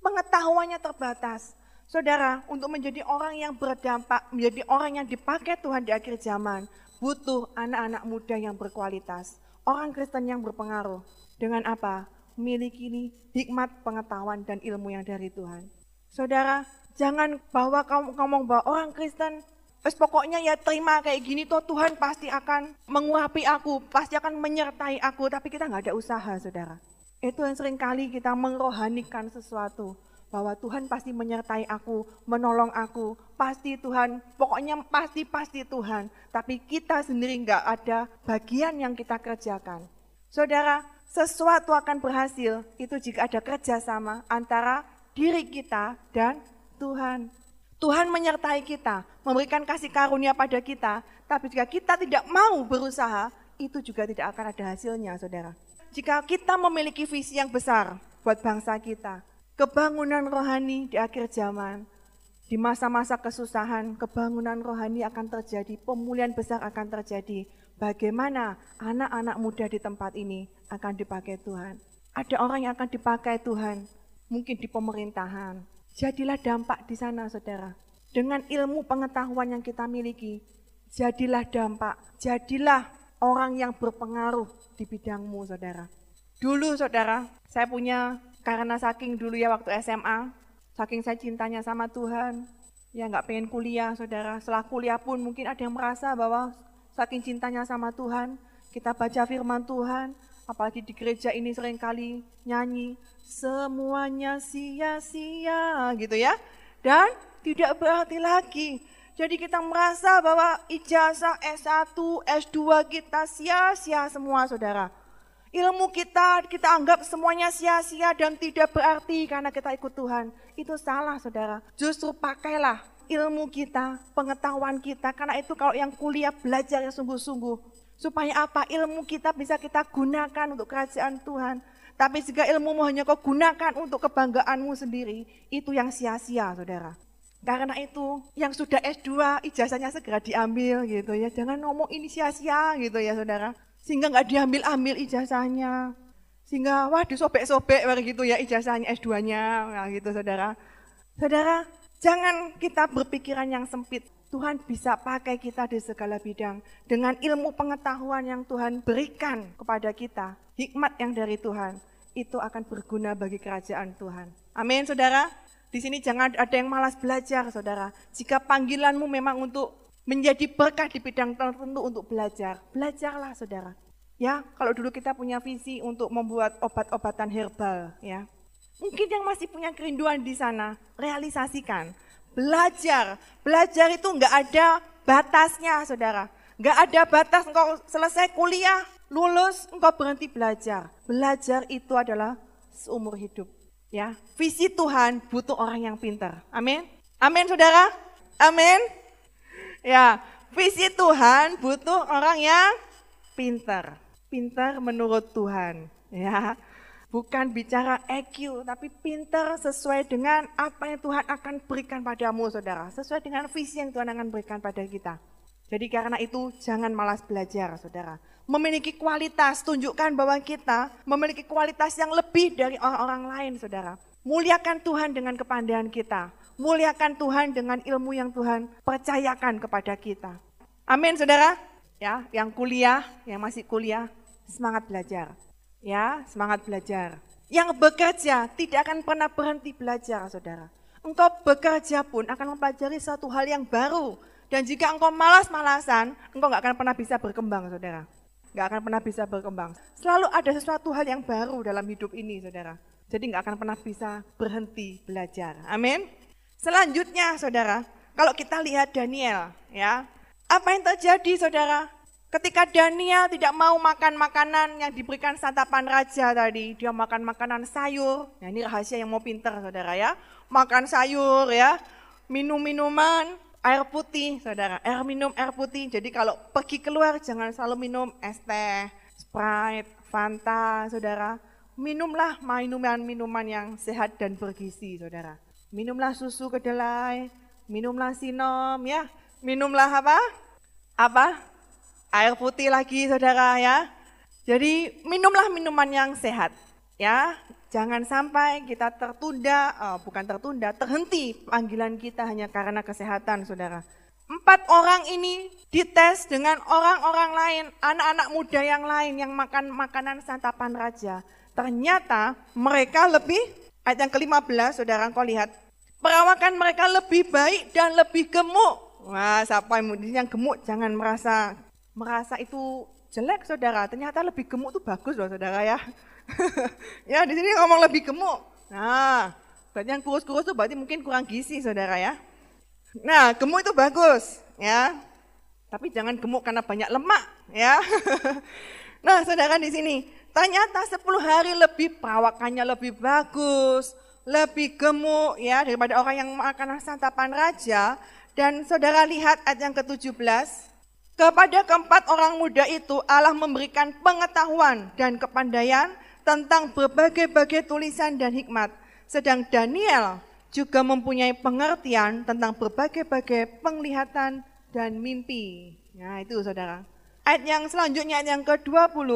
Pengetahuannya terbatas. Saudara, untuk menjadi orang yang berdampak, menjadi orang yang dipakai Tuhan di akhir zaman, butuh anak-anak muda yang berkualitas. Orang Kristen yang berpengaruh. Dengan apa? Memiliki hikmat, pengetahuan, dan ilmu yang dari Tuhan. Saudara, jangan bawa kamu ngomong bahwa orang Kristen Wes pokoknya ya terima kayak gini tuh Tuhan pasti akan mengurapi aku, pasti akan menyertai aku, tapi kita nggak ada usaha saudara. Itu yang sering kali kita mengrohanikan sesuatu. Bahwa Tuhan pasti menyertai aku, menolong aku, pasti Tuhan, pokoknya pasti-pasti Tuhan. Tapi kita sendiri nggak ada bagian yang kita kerjakan. Saudara, sesuatu akan berhasil itu jika ada kerjasama antara diri kita dan Tuhan. Tuhan menyertai kita, memberikan kasih karunia pada kita, tapi jika kita tidak mau berusaha, itu juga tidak akan ada hasilnya, saudara. Jika kita memiliki visi yang besar buat bangsa kita, kebangunan rohani di akhir zaman, di masa-masa kesusahan, kebangunan rohani akan terjadi, pemulihan besar akan terjadi. Bagaimana anak-anak muda di tempat ini akan dipakai Tuhan? Ada orang yang akan dipakai Tuhan, mungkin di pemerintahan, Jadilah dampak di sana, saudara. Dengan ilmu pengetahuan yang kita miliki, jadilah dampak, jadilah orang yang berpengaruh di bidangmu, saudara. Dulu, saudara, saya punya, karena saking dulu ya waktu SMA, saking saya cintanya sama Tuhan, ya nggak pengen kuliah, saudara. Setelah kuliah pun mungkin ada yang merasa bahwa saking cintanya sama Tuhan, kita baca firman Tuhan, apalagi di gereja ini sering kali nyanyi, semuanya sia-sia gitu ya. Dan tidak berarti lagi. Jadi kita merasa bahwa ijazah S1, S2 kita sia-sia semua saudara. Ilmu kita, kita anggap semuanya sia-sia dan tidak berarti karena kita ikut Tuhan. Itu salah saudara. Justru pakailah ilmu kita, pengetahuan kita. Karena itu kalau yang kuliah belajar yang sungguh-sungguh. Supaya apa? Ilmu kita bisa kita gunakan untuk kerajaan Tuhan. Tapi jika ilmu hanya kau gunakan untuk kebanggaanmu sendiri, itu yang sia-sia saudara. Karena itu yang sudah S2 ijazahnya segera diambil gitu ya. Jangan ngomong ini sia-sia gitu ya saudara. Sehingga nggak diambil-ambil ijazahnya. Sehingga wah disobek-sobek gitu ya ijazahnya S2-nya nah, gitu saudara. Saudara, jangan kita berpikiran yang sempit. Tuhan bisa pakai kita di segala bidang dengan ilmu pengetahuan yang Tuhan berikan kepada kita, hikmat yang dari Tuhan itu akan berguna bagi kerajaan Tuhan. Amin, saudara. Di sini jangan ada yang malas belajar, saudara. Jika panggilanmu memang untuk menjadi berkah di bidang tertentu untuk belajar, belajarlah, saudara. Ya, kalau dulu kita punya visi untuk membuat obat-obatan herbal, ya. Mungkin yang masih punya kerinduan di sana, realisasikan. Belajar, belajar itu enggak ada batasnya, saudara. Enggak ada batas engkau selesai kuliah, lulus, engkau berhenti belajar. Belajar itu adalah seumur hidup. Ya, visi Tuhan butuh orang yang pintar. Amin. Amin, saudara. Amin. Ya, visi Tuhan butuh orang yang pintar. Pintar menurut Tuhan. Ya, bukan bicara EQ, tapi pintar sesuai dengan apa yang Tuhan akan berikan padamu, saudara. Sesuai dengan visi yang Tuhan akan berikan pada kita. Jadi karena itu jangan malas belajar, saudara. Memiliki kualitas, tunjukkan bahwa kita memiliki kualitas yang lebih dari orang-orang lain, saudara. Muliakan Tuhan dengan kepandaian kita. Muliakan Tuhan dengan ilmu yang Tuhan percayakan kepada kita. Amin, saudara. Ya, yang kuliah, yang masih kuliah, semangat belajar. Ya, semangat belajar. Yang bekerja tidak akan pernah berhenti belajar, saudara. Engkau bekerja pun akan mempelajari satu hal yang baru. Dan jika engkau malas-malasan, engkau nggak akan pernah bisa berkembang, saudara. Nggak akan pernah bisa berkembang. Selalu ada sesuatu hal yang baru dalam hidup ini, saudara. Jadi nggak akan pernah bisa berhenti belajar. Amin. Selanjutnya, saudara, kalau kita lihat Daniel, ya, apa yang terjadi saudara? Ketika Daniel tidak mau makan makanan yang diberikan santapan raja tadi, dia makan makanan sayur. Nah ini rahasia yang mau pinter saudara ya. Makan sayur ya, minum minuman, air putih saudara, air minum air putih. Jadi kalau pergi keluar jangan selalu minum es teh, Sprite, Fanta saudara. Minumlah minuman-minuman yang sehat dan bergizi saudara. Minumlah susu kedelai, minumlah sinom ya, minumlah apa? Apa? Air putih lagi saudara ya. Jadi minumlah minuman yang sehat ya. Jangan sampai kita tertunda, oh, bukan tertunda, terhenti panggilan kita hanya karena kesehatan saudara. Empat orang ini dites dengan orang-orang lain, anak-anak muda yang lain yang makan makanan santapan raja. Ternyata mereka lebih, ayat yang ke-15 saudara kau lihat, perawakan mereka lebih baik dan lebih gemuk Wah, siapa yang gemuk jangan merasa merasa itu jelek saudara. Ternyata lebih gemuk itu bagus loh saudara ya. ya di sini ngomong lebih gemuk. Nah, berarti yang kurus-kurus itu berarti mungkin kurang gizi saudara ya. Nah, gemuk itu bagus ya. Tapi jangan gemuk karena banyak lemak ya. nah, saudara di sini ternyata 10 hari lebih perawakannya lebih bagus, lebih gemuk ya daripada orang yang makan santapan raja dan saudara lihat ayat yang ke-17, kepada keempat orang muda itu Allah memberikan pengetahuan dan kepandaian tentang berbagai-bagai tulisan dan hikmat. Sedang Daniel juga mempunyai pengertian tentang berbagai-bagai penglihatan dan mimpi. Nah itu saudara. Ayat yang selanjutnya ayat yang ke-20.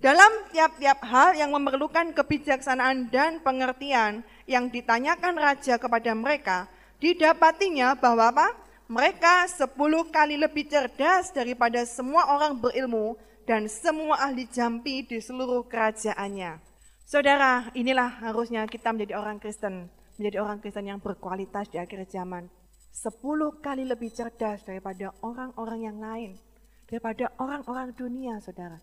Dalam tiap-tiap hal yang memerlukan kebijaksanaan dan pengertian yang ditanyakan raja kepada mereka, Didapatinya bahwa apa? Mereka sepuluh kali lebih cerdas daripada semua orang berilmu dan semua ahli jampi di seluruh kerajaannya. Saudara, inilah harusnya kita menjadi orang Kristen, menjadi orang Kristen yang berkualitas di akhir zaman. Sepuluh kali lebih cerdas daripada orang-orang yang lain, daripada orang-orang dunia, saudara.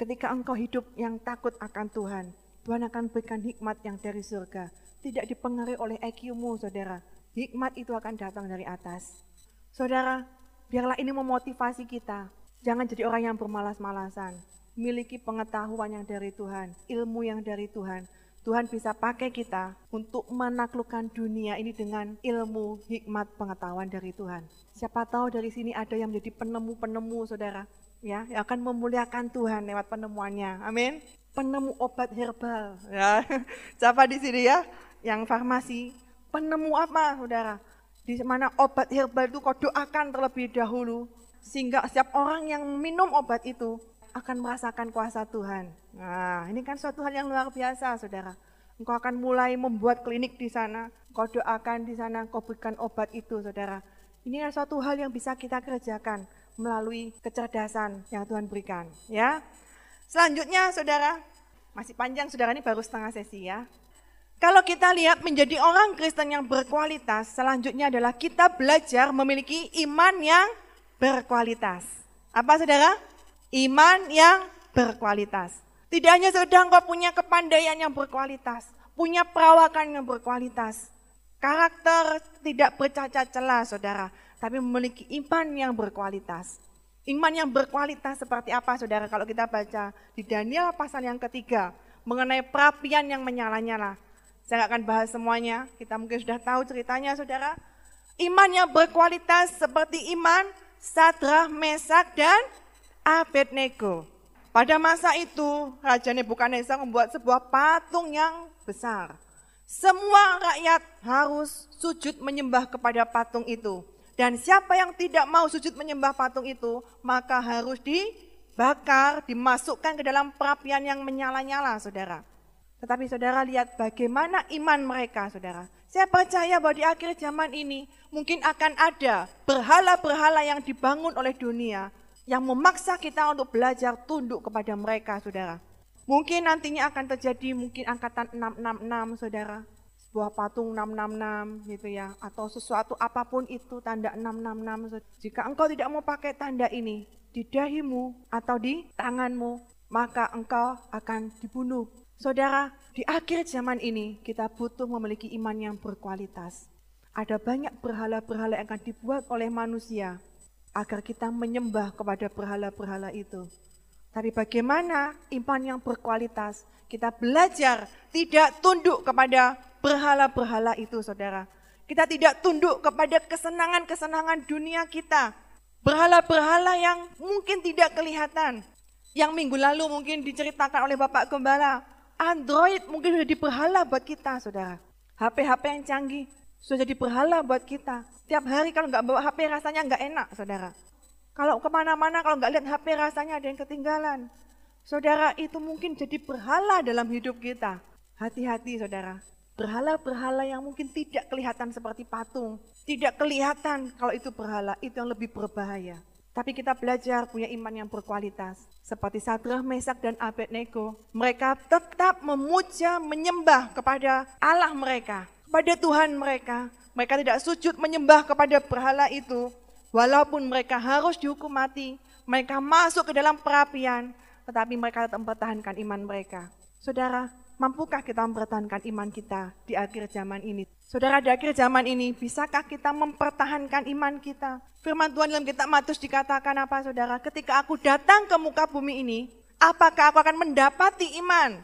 Ketika engkau hidup yang takut akan Tuhan, Tuhan akan berikan hikmat yang dari surga, tidak dipengaruhi oleh IQ-mu, saudara, Hikmat itu akan datang dari atas. Saudara, biarlah ini memotivasi kita. Jangan jadi orang yang bermalas-malasan. Miliki pengetahuan yang dari Tuhan, ilmu yang dari Tuhan. Tuhan bisa pakai kita untuk menaklukkan dunia ini dengan ilmu, hikmat, pengetahuan dari Tuhan. Siapa tahu dari sini ada yang menjadi penemu-penemu, saudara, ya, yang akan memuliakan Tuhan lewat penemuannya. Amin. Penemu obat herbal, ya. Siapa di sini ya, yang farmasi, penemu apa saudara? Di mana obat herbal itu kau doakan terlebih dahulu. Sehingga setiap orang yang minum obat itu akan merasakan kuasa Tuhan. Nah ini kan suatu hal yang luar biasa saudara. Engkau akan mulai membuat klinik di sana. Kau doakan di sana, kau berikan obat itu saudara. Ini adalah suatu hal yang bisa kita kerjakan melalui kecerdasan yang Tuhan berikan. Ya. Selanjutnya saudara, masih panjang saudara ini baru setengah sesi ya. Kalau kita lihat menjadi orang Kristen yang berkualitas, selanjutnya adalah kita belajar memiliki iman yang berkualitas. Apa saudara? Iman yang berkualitas. Tidak hanya sedang kau punya kepandaian yang berkualitas, punya perawakan yang berkualitas, karakter tidak bercacat celah saudara, tapi memiliki iman yang berkualitas. Iman yang berkualitas seperti apa saudara kalau kita baca di Daniel pasal yang ketiga mengenai perapian yang menyala-nyala. Saya nggak akan bahas semuanya, kita mungkin sudah tahu ceritanya saudara. Iman yang berkualitas seperti iman Sadrah, Mesak, dan Abednego. Pada masa itu, Raja Nebukadnezar membuat sebuah patung yang besar. Semua rakyat harus sujud menyembah kepada patung itu. Dan siapa yang tidak mau sujud menyembah patung itu, maka harus dibakar, dimasukkan ke dalam perapian yang menyala-nyala, saudara. Tetapi saudara lihat bagaimana iman mereka saudara. Saya percaya bahwa di akhir zaman ini mungkin akan ada berhala-berhala yang dibangun oleh dunia yang memaksa kita untuk belajar tunduk kepada mereka, saudara. Mungkin nantinya akan terjadi mungkin angkatan 666, saudara. Sebuah patung 666 gitu ya. Atau sesuatu apa pun itu tanda 666. Jika engkau tidak mau pakai tanda ini di dahimu atau di tanganmu, maka engkau akan dibunuh. Saudara, di akhir zaman ini kita butuh memiliki iman yang berkualitas. Ada banyak berhala-berhala yang akan dibuat oleh manusia agar kita menyembah kepada berhala-berhala itu. Tapi bagaimana iman yang berkualitas? Kita belajar tidak tunduk kepada berhala-berhala itu, saudara. Kita tidak tunduk kepada kesenangan-kesenangan dunia kita. Berhala-berhala yang mungkin tidak kelihatan, yang minggu lalu mungkin diceritakan oleh Bapak Gembala. Android mungkin sudah diberhala buat kita, saudara. HP-HP yang canggih sudah jadi berhala buat kita. Tiap hari kalau nggak bawa HP rasanya nggak enak, saudara. Kalau ke mana-mana kalau nggak lihat HP rasanya ada yang ketinggalan. Saudara, itu mungkin jadi berhala dalam hidup kita. Hati-hati, saudara. Berhala-berhala yang mungkin tidak kelihatan seperti patung. Tidak kelihatan kalau itu berhala, itu yang lebih berbahaya. Tapi kita belajar punya iman yang berkualitas. Seperti Sadrah, Mesak, dan Abednego. Mereka tetap memuja, menyembah kepada Allah mereka. Kepada Tuhan mereka. Mereka tidak sujud menyembah kepada berhala itu. Walaupun mereka harus dihukum mati. Mereka masuk ke dalam perapian. Tetapi mereka tetap mempertahankan iman mereka. Saudara, mampukah kita mempertahankan iman kita di akhir zaman ini? Saudara, di akhir zaman ini, bisakah kita mempertahankan iman kita? Firman Tuhan dalam kitab Matius dikatakan apa saudara? Ketika aku datang ke muka bumi ini, apakah aku akan mendapati iman?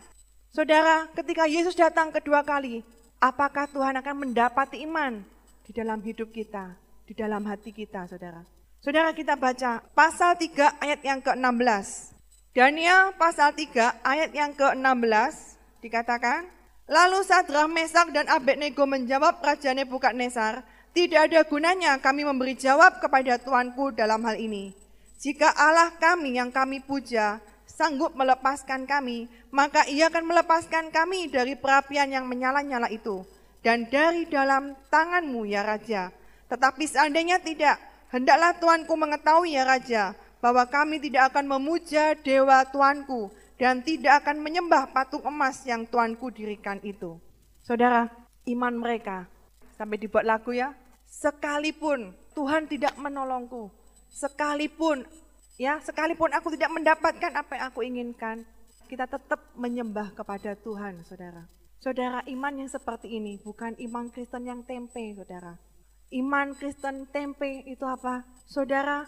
Saudara, ketika Yesus datang kedua kali, apakah Tuhan akan mendapati iman di dalam hidup kita, di dalam hati kita, saudara? Saudara kita baca pasal 3 ayat yang ke-16. Daniel pasal 3 ayat yang ke-16 dikatakan, Lalu Sadrah, Mesak, dan Abednego menjawab Raja Nebukadnezar, tidak ada gunanya kami memberi jawab kepada Tuanku dalam hal ini. Jika Allah kami yang kami puja sanggup melepaskan kami, maka ia akan melepaskan kami dari perapian yang menyala-nyala itu dan dari dalam tanganmu ya Raja. Tetapi seandainya tidak, hendaklah Tuanku mengetahui ya Raja, bahwa kami tidak akan memuja dewa Tuanku dan tidak akan menyembah patung emas yang tuanku dirikan itu. Saudara, iman mereka sampai dibuat lagu ya, sekalipun Tuhan tidak menolongku, sekalipun ya, sekalipun aku tidak mendapatkan apa yang aku inginkan, kita tetap menyembah kepada Tuhan, Saudara. Saudara, iman yang seperti ini bukan iman Kristen yang tempe, Saudara. Iman Kristen tempe itu apa? Saudara,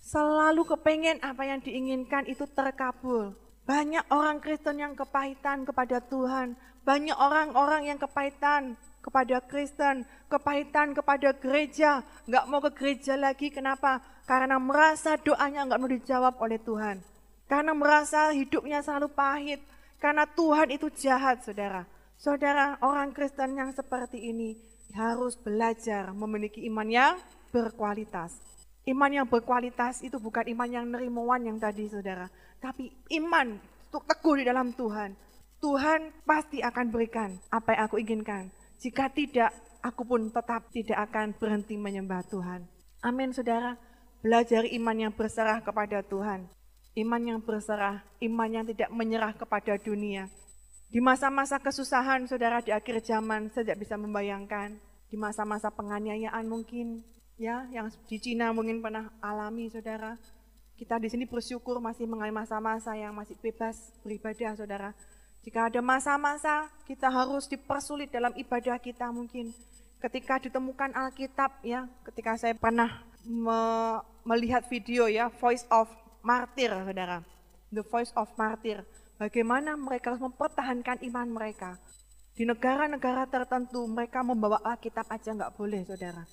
selalu kepengen apa yang diinginkan itu terkabul banyak orang Kristen yang kepahitan kepada Tuhan. Banyak orang-orang yang kepahitan kepada Kristen, kepahitan kepada gereja, nggak mau ke gereja lagi. Kenapa? Karena merasa doanya nggak mau dijawab oleh Tuhan. Karena merasa hidupnya selalu pahit. Karena Tuhan itu jahat, saudara. Saudara, orang Kristen yang seperti ini harus belajar memiliki iman yang berkualitas. Iman yang berkualitas itu bukan iman yang nerimuan yang tadi, saudara tapi iman untuk teguh di dalam Tuhan. Tuhan pasti akan berikan apa yang aku inginkan. Jika tidak, aku pun tetap tidak akan berhenti menyembah Tuhan. Amin saudara. Belajar iman yang berserah kepada Tuhan. Iman yang berserah, iman yang tidak menyerah kepada dunia. Di masa-masa kesusahan saudara di akhir zaman saya tidak bisa membayangkan. Di masa-masa penganiayaan mungkin ya yang di Cina mungkin pernah alami saudara kita di sini bersyukur masih mengalami masa-masa yang masih bebas beribadah, saudara. Jika ada masa-masa kita harus dipersulit dalam ibadah kita mungkin. Ketika ditemukan Alkitab ya, ketika saya pernah me melihat video ya, Voice of Martyr, saudara. The Voice of Martyr. Bagaimana mereka harus mempertahankan iman mereka. Di negara-negara tertentu mereka membawa Alkitab aja nggak boleh, saudara.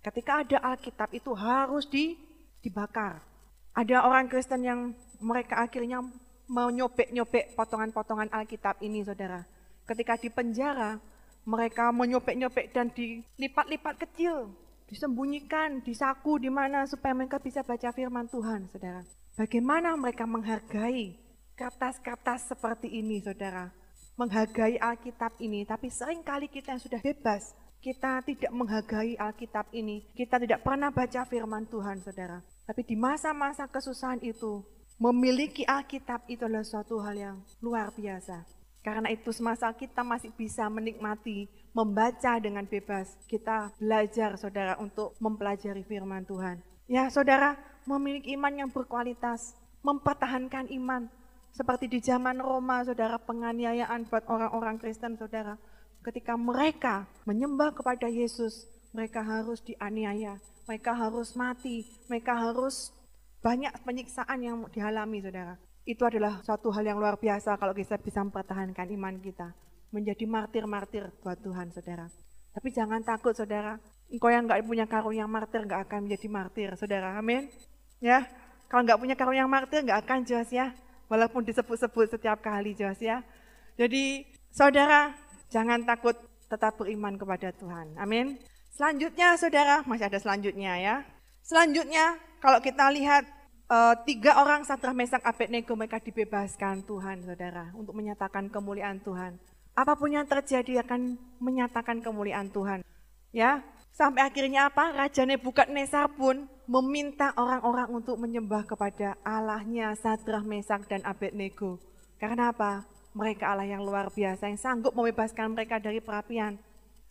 Ketika ada Alkitab itu harus di, dibakar. Ada orang Kristen yang mereka akhirnya mau nyobek-nyobek potongan-potongan Alkitab ini, saudara. Ketika di penjara, mereka menyobek-nyobek dan dilipat-lipat kecil, disembunyikan, disaku di mana supaya mereka bisa baca firman Tuhan, saudara. Bagaimana mereka menghargai kertas-kertas seperti ini, saudara. Menghargai Alkitab ini, tapi sering kali kita yang sudah bebas, kita tidak menghargai Alkitab ini, kita tidak pernah baca firman Tuhan, saudara. Tapi di masa-masa kesusahan itu, memiliki Alkitab itu adalah suatu hal yang luar biasa. Karena itu semasa kita masih bisa menikmati, membaca dengan bebas, kita belajar saudara untuk mempelajari firman Tuhan. Ya saudara, memiliki iman yang berkualitas, mempertahankan iman. Seperti di zaman Roma, saudara, penganiayaan buat orang-orang Kristen, saudara ketika mereka menyembah kepada Yesus, mereka harus dianiaya, mereka harus mati, mereka harus banyak penyiksaan yang dialami, saudara. Itu adalah suatu hal yang luar biasa kalau kita bisa mempertahankan iman kita. Menjadi martir-martir buat Tuhan, saudara. Tapi jangan takut, saudara. Engkau yang nggak punya karunia martir nggak akan menjadi martir, saudara. Amin. Ya, kalau nggak punya karunia martir nggak akan jelas ya. Walaupun disebut-sebut setiap kali jelas ya. Jadi, saudara, Jangan takut, tetap beriman kepada Tuhan. Amin. Selanjutnya saudara, masih ada selanjutnya ya. Selanjutnya kalau kita lihat uh, tiga orang Sadrah Mesak Abednego mereka dibebaskan Tuhan saudara untuk menyatakan kemuliaan Tuhan. Apa pun yang terjadi akan menyatakan kemuliaan Tuhan. Ya, sampai akhirnya apa? Raja Nebukadnezar pun meminta orang-orang untuk menyembah kepada Allahnya Sadrah Mesak dan Abednego. Karena apa? Mereka Allah yang luar biasa yang sanggup membebaskan mereka dari perapian.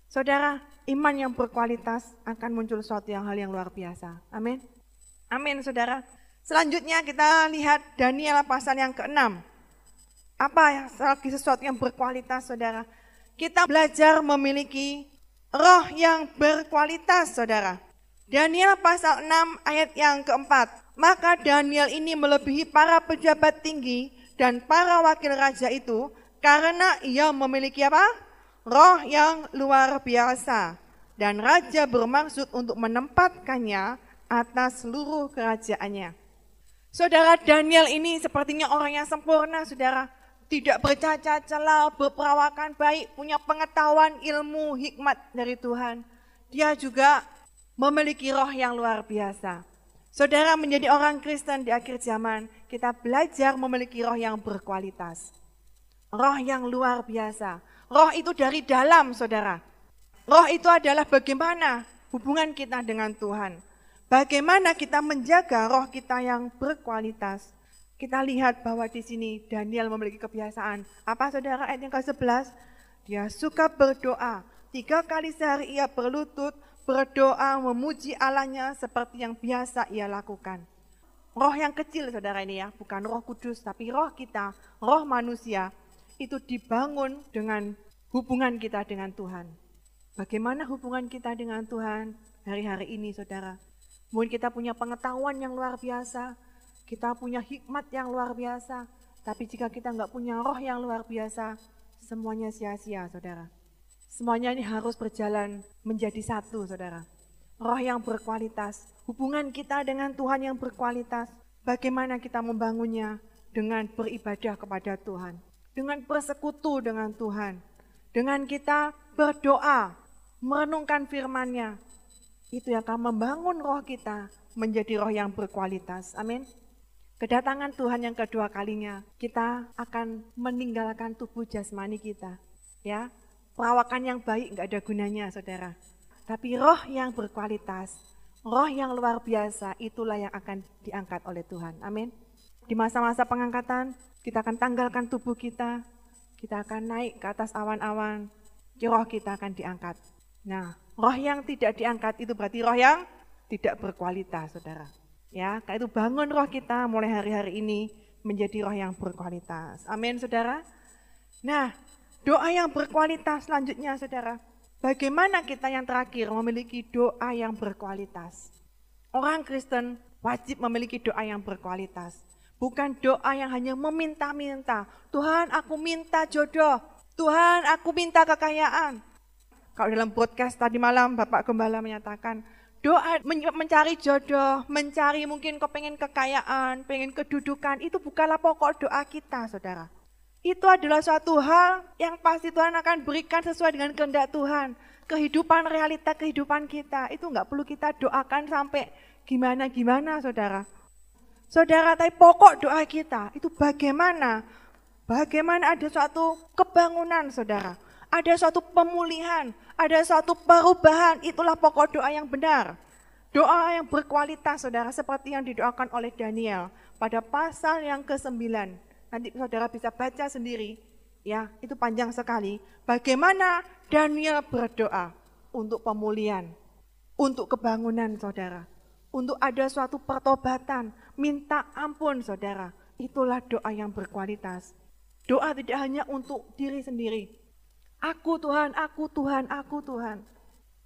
Saudara, iman yang berkualitas akan muncul suatu yang hal yang luar biasa. Amin. Amin, saudara. Selanjutnya kita lihat Daniel pasal yang ke-6. Apa lagi sesuatu yang berkualitas, saudara? Kita belajar memiliki roh yang berkualitas, saudara. Daniel pasal 6 ayat yang keempat. Maka Daniel ini melebihi para pejabat tinggi dan para wakil raja itu karena ia memiliki apa? Roh yang luar biasa. Dan raja bermaksud untuk menempatkannya atas seluruh kerajaannya. Saudara Daniel ini sepertinya orang yang sempurna, saudara. Tidak bercacat celah, berperawakan baik, punya pengetahuan, ilmu, hikmat dari Tuhan. Dia juga memiliki roh yang luar biasa. Saudara menjadi orang Kristen di akhir zaman, kita belajar memiliki roh yang berkualitas. Roh yang luar biasa. Roh itu dari dalam, saudara. Roh itu adalah bagaimana hubungan kita dengan Tuhan. Bagaimana kita menjaga roh kita yang berkualitas. Kita lihat bahwa di sini Daniel memiliki kebiasaan. Apa saudara ayat yang ke-11? Dia suka berdoa. Tiga kali sehari ia berlutut berdoa memuji Allahnya seperti yang biasa ia lakukan. Roh yang kecil saudara ini ya, bukan roh kudus, tapi roh kita, roh manusia, itu dibangun dengan hubungan kita dengan Tuhan. Bagaimana hubungan kita dengan Tuhan hari-hari ini saudara? Mungkin kita punya pengetahuan yang luar biasa, kita punya hikmat yang luar biasa, tapi jika kita nggak punya roh yang luar biasa, semuanya sia-sia saudara. Semuanya ini harus berjalan menjadi satu, saudara. Roh yang berkualitas, hubungan kita dengan Tuhan yang berkualitas, bagaimana kita membangunnya dengan beribadah kepada Tuhan, dengan bersekutu dengan Tuhan, dengan kita berdoa, merenungkan firman-Nya. Itu yang akan membangun roh kita menjadi roh yang berkualitas. Amin. Kedatangan Tuhan yang kedua kalinya, kita akan meninggalkan tubuh jasmani kita. Ya, Perawakan yang baik nggak ada gunanya, saudara. Tapi roh yang berkualitas, roh yang luar biasa, itulah yang akan diangkat oleh Tuhan. Amin. Di masa-masa pengangkatan, kita akan tanggalkan tubuh kita, kita akan naik ke atas awan-awan, roh kita akan diangkat. Nah, roh yang tidak diangkat itu berarti roh yang tidak berkualitas, saudara. Ya, kayak itu bangun roh kita mulai hari-hari ini menjadi roh yang berkualitas. Amin, saudara. Nah, Doa yang berkualitas selanjutnya saudara. Bagaimana kita yang terakhir memiliki doa yang berkualitas? Orang Kristen wajib memiliki doa yang berkualitas. Bukan doa yang hanya meminta-minta. Tuhan aku minta jodoh. Tuhan aku minta kekayaan. Kalau dalam podcast tadi malam Bapak Gembala menyatakan, doa mencari jodoh, mencari mungkin kau pengen kekayaan, pengen kedudukan, itu bukanlah pokok doa kita saudara. Itu adalah suatu hal yang pasti Tuhan akan berikan sesuai dengan kehendak Tuhan. Kehidupan realita kehidupan kita itu nggak perlu kita doakan sampai gimana-gimana saudara. Saudara, tapi pokok doa kita itu bagaimana? Bagaimana ada suatu kebangunan saudara. ada suatu pemulihan, ada suatu perubahan. Itulah pokok doa yang benar. Doa yang berkualitas, saudara, seperti yang didoakan oleh Daniel pada pasal yang ke-9. Nanti saudara bisa baca sendiri, ya, itu panjang sekali. Bagaimana Daniel berdoa untuk pemulihan, untuk kebangunan, saudara, untuk ada suatu pertobatan, minta ampun, saudara. Itulah doa yang berkualitas. Doa tidak hanya untuk diri sendiri. Aku Tuhan, aku Tuhan, aku Tuhan.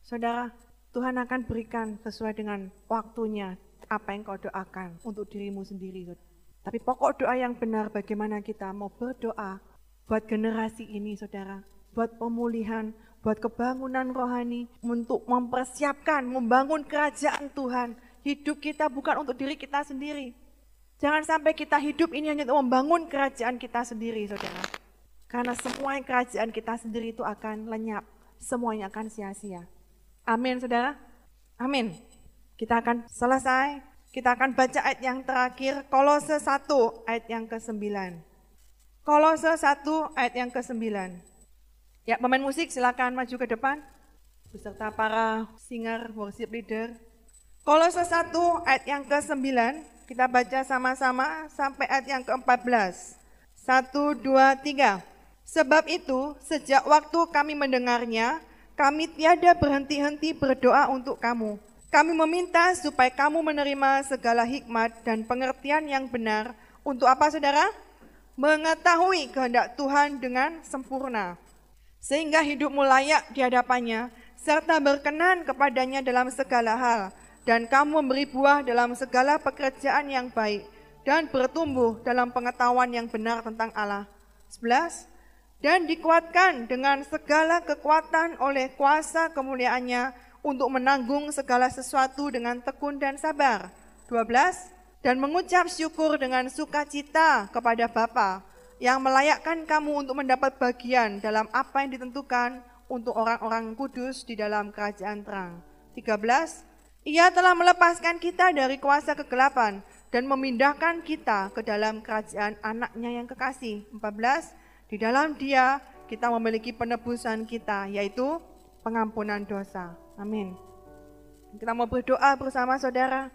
Saudara, Tuhan akan berikan sesuai dengan waktunya apa yang kau doakan untuk dirimu sendiri. Tapi pokok doa yang benar bagaimana kita mau berdoa buat generasi ini saudara. Buat pemulihan, buat kebangunan rohani, untuk mempersiapkan, membangun kerajaan Tuhan. Hidup kita bukan untuk diri kita sendiri. Jangan sampai kita hidup ini hanya untuk membangun kerajaan kita sendiri saudara. Karena semua kerajaan kita sendiri itu akan lenyap. Semuanya akan sia-sia. Amin, saudara. Amin. Kita akan selesai. Kita akan baca ayat yang terakhir, Kolose 1 ayat yang ke-9. Kolose 1 ayat yang ke-9. Ya, pemain musik silakan maju ke depan beserta para singer worship leader. Kolose 1 ayat yang ke-9, kita baca sama-sama sampai ayat yang ke-14. 1 2 3. Sebab itu, sejak waktu kami mendengarnya, kami tiada berhenti-henti berdoa untuk kamu. Kami meminta supaya kamu menerima segala hikmat dan pengertian yang benar untuk apa saudara? Mengetahui kehendak Tuhan dengan sempurna. Sehingga hidupmu layak di hadapannya, serta berkenan kepadanya dalam segala hal, dan kamu memberi buah dalam segala pekerjaan yang baik, dan bertumbuh dalam pengetahuan yang benar tentang Allah. 11 dan dikuatkan dengan segala kekuatan oleh kuasa kemuliaannya untuk menanggung segala sesuatu dengan tekun dan sabar. 12. Dan mengucap syukur dengan sukacita kepada Bapa yang melayakkan kamu untuk mendapat bagian dalam apa yang ditentukan untuk orang-orang kudus di dalam kerajaan terang. 13. Ia telah melepaskan kita dari kuasa kegelapan dan memindahkan kita ke dalam kerajaan anaknya yang kekasih. 14 di dalam dia kita memiliki penebusan kita, yaitu pengampunan dosa. Amin. Kita mau berdoa bersama saudara.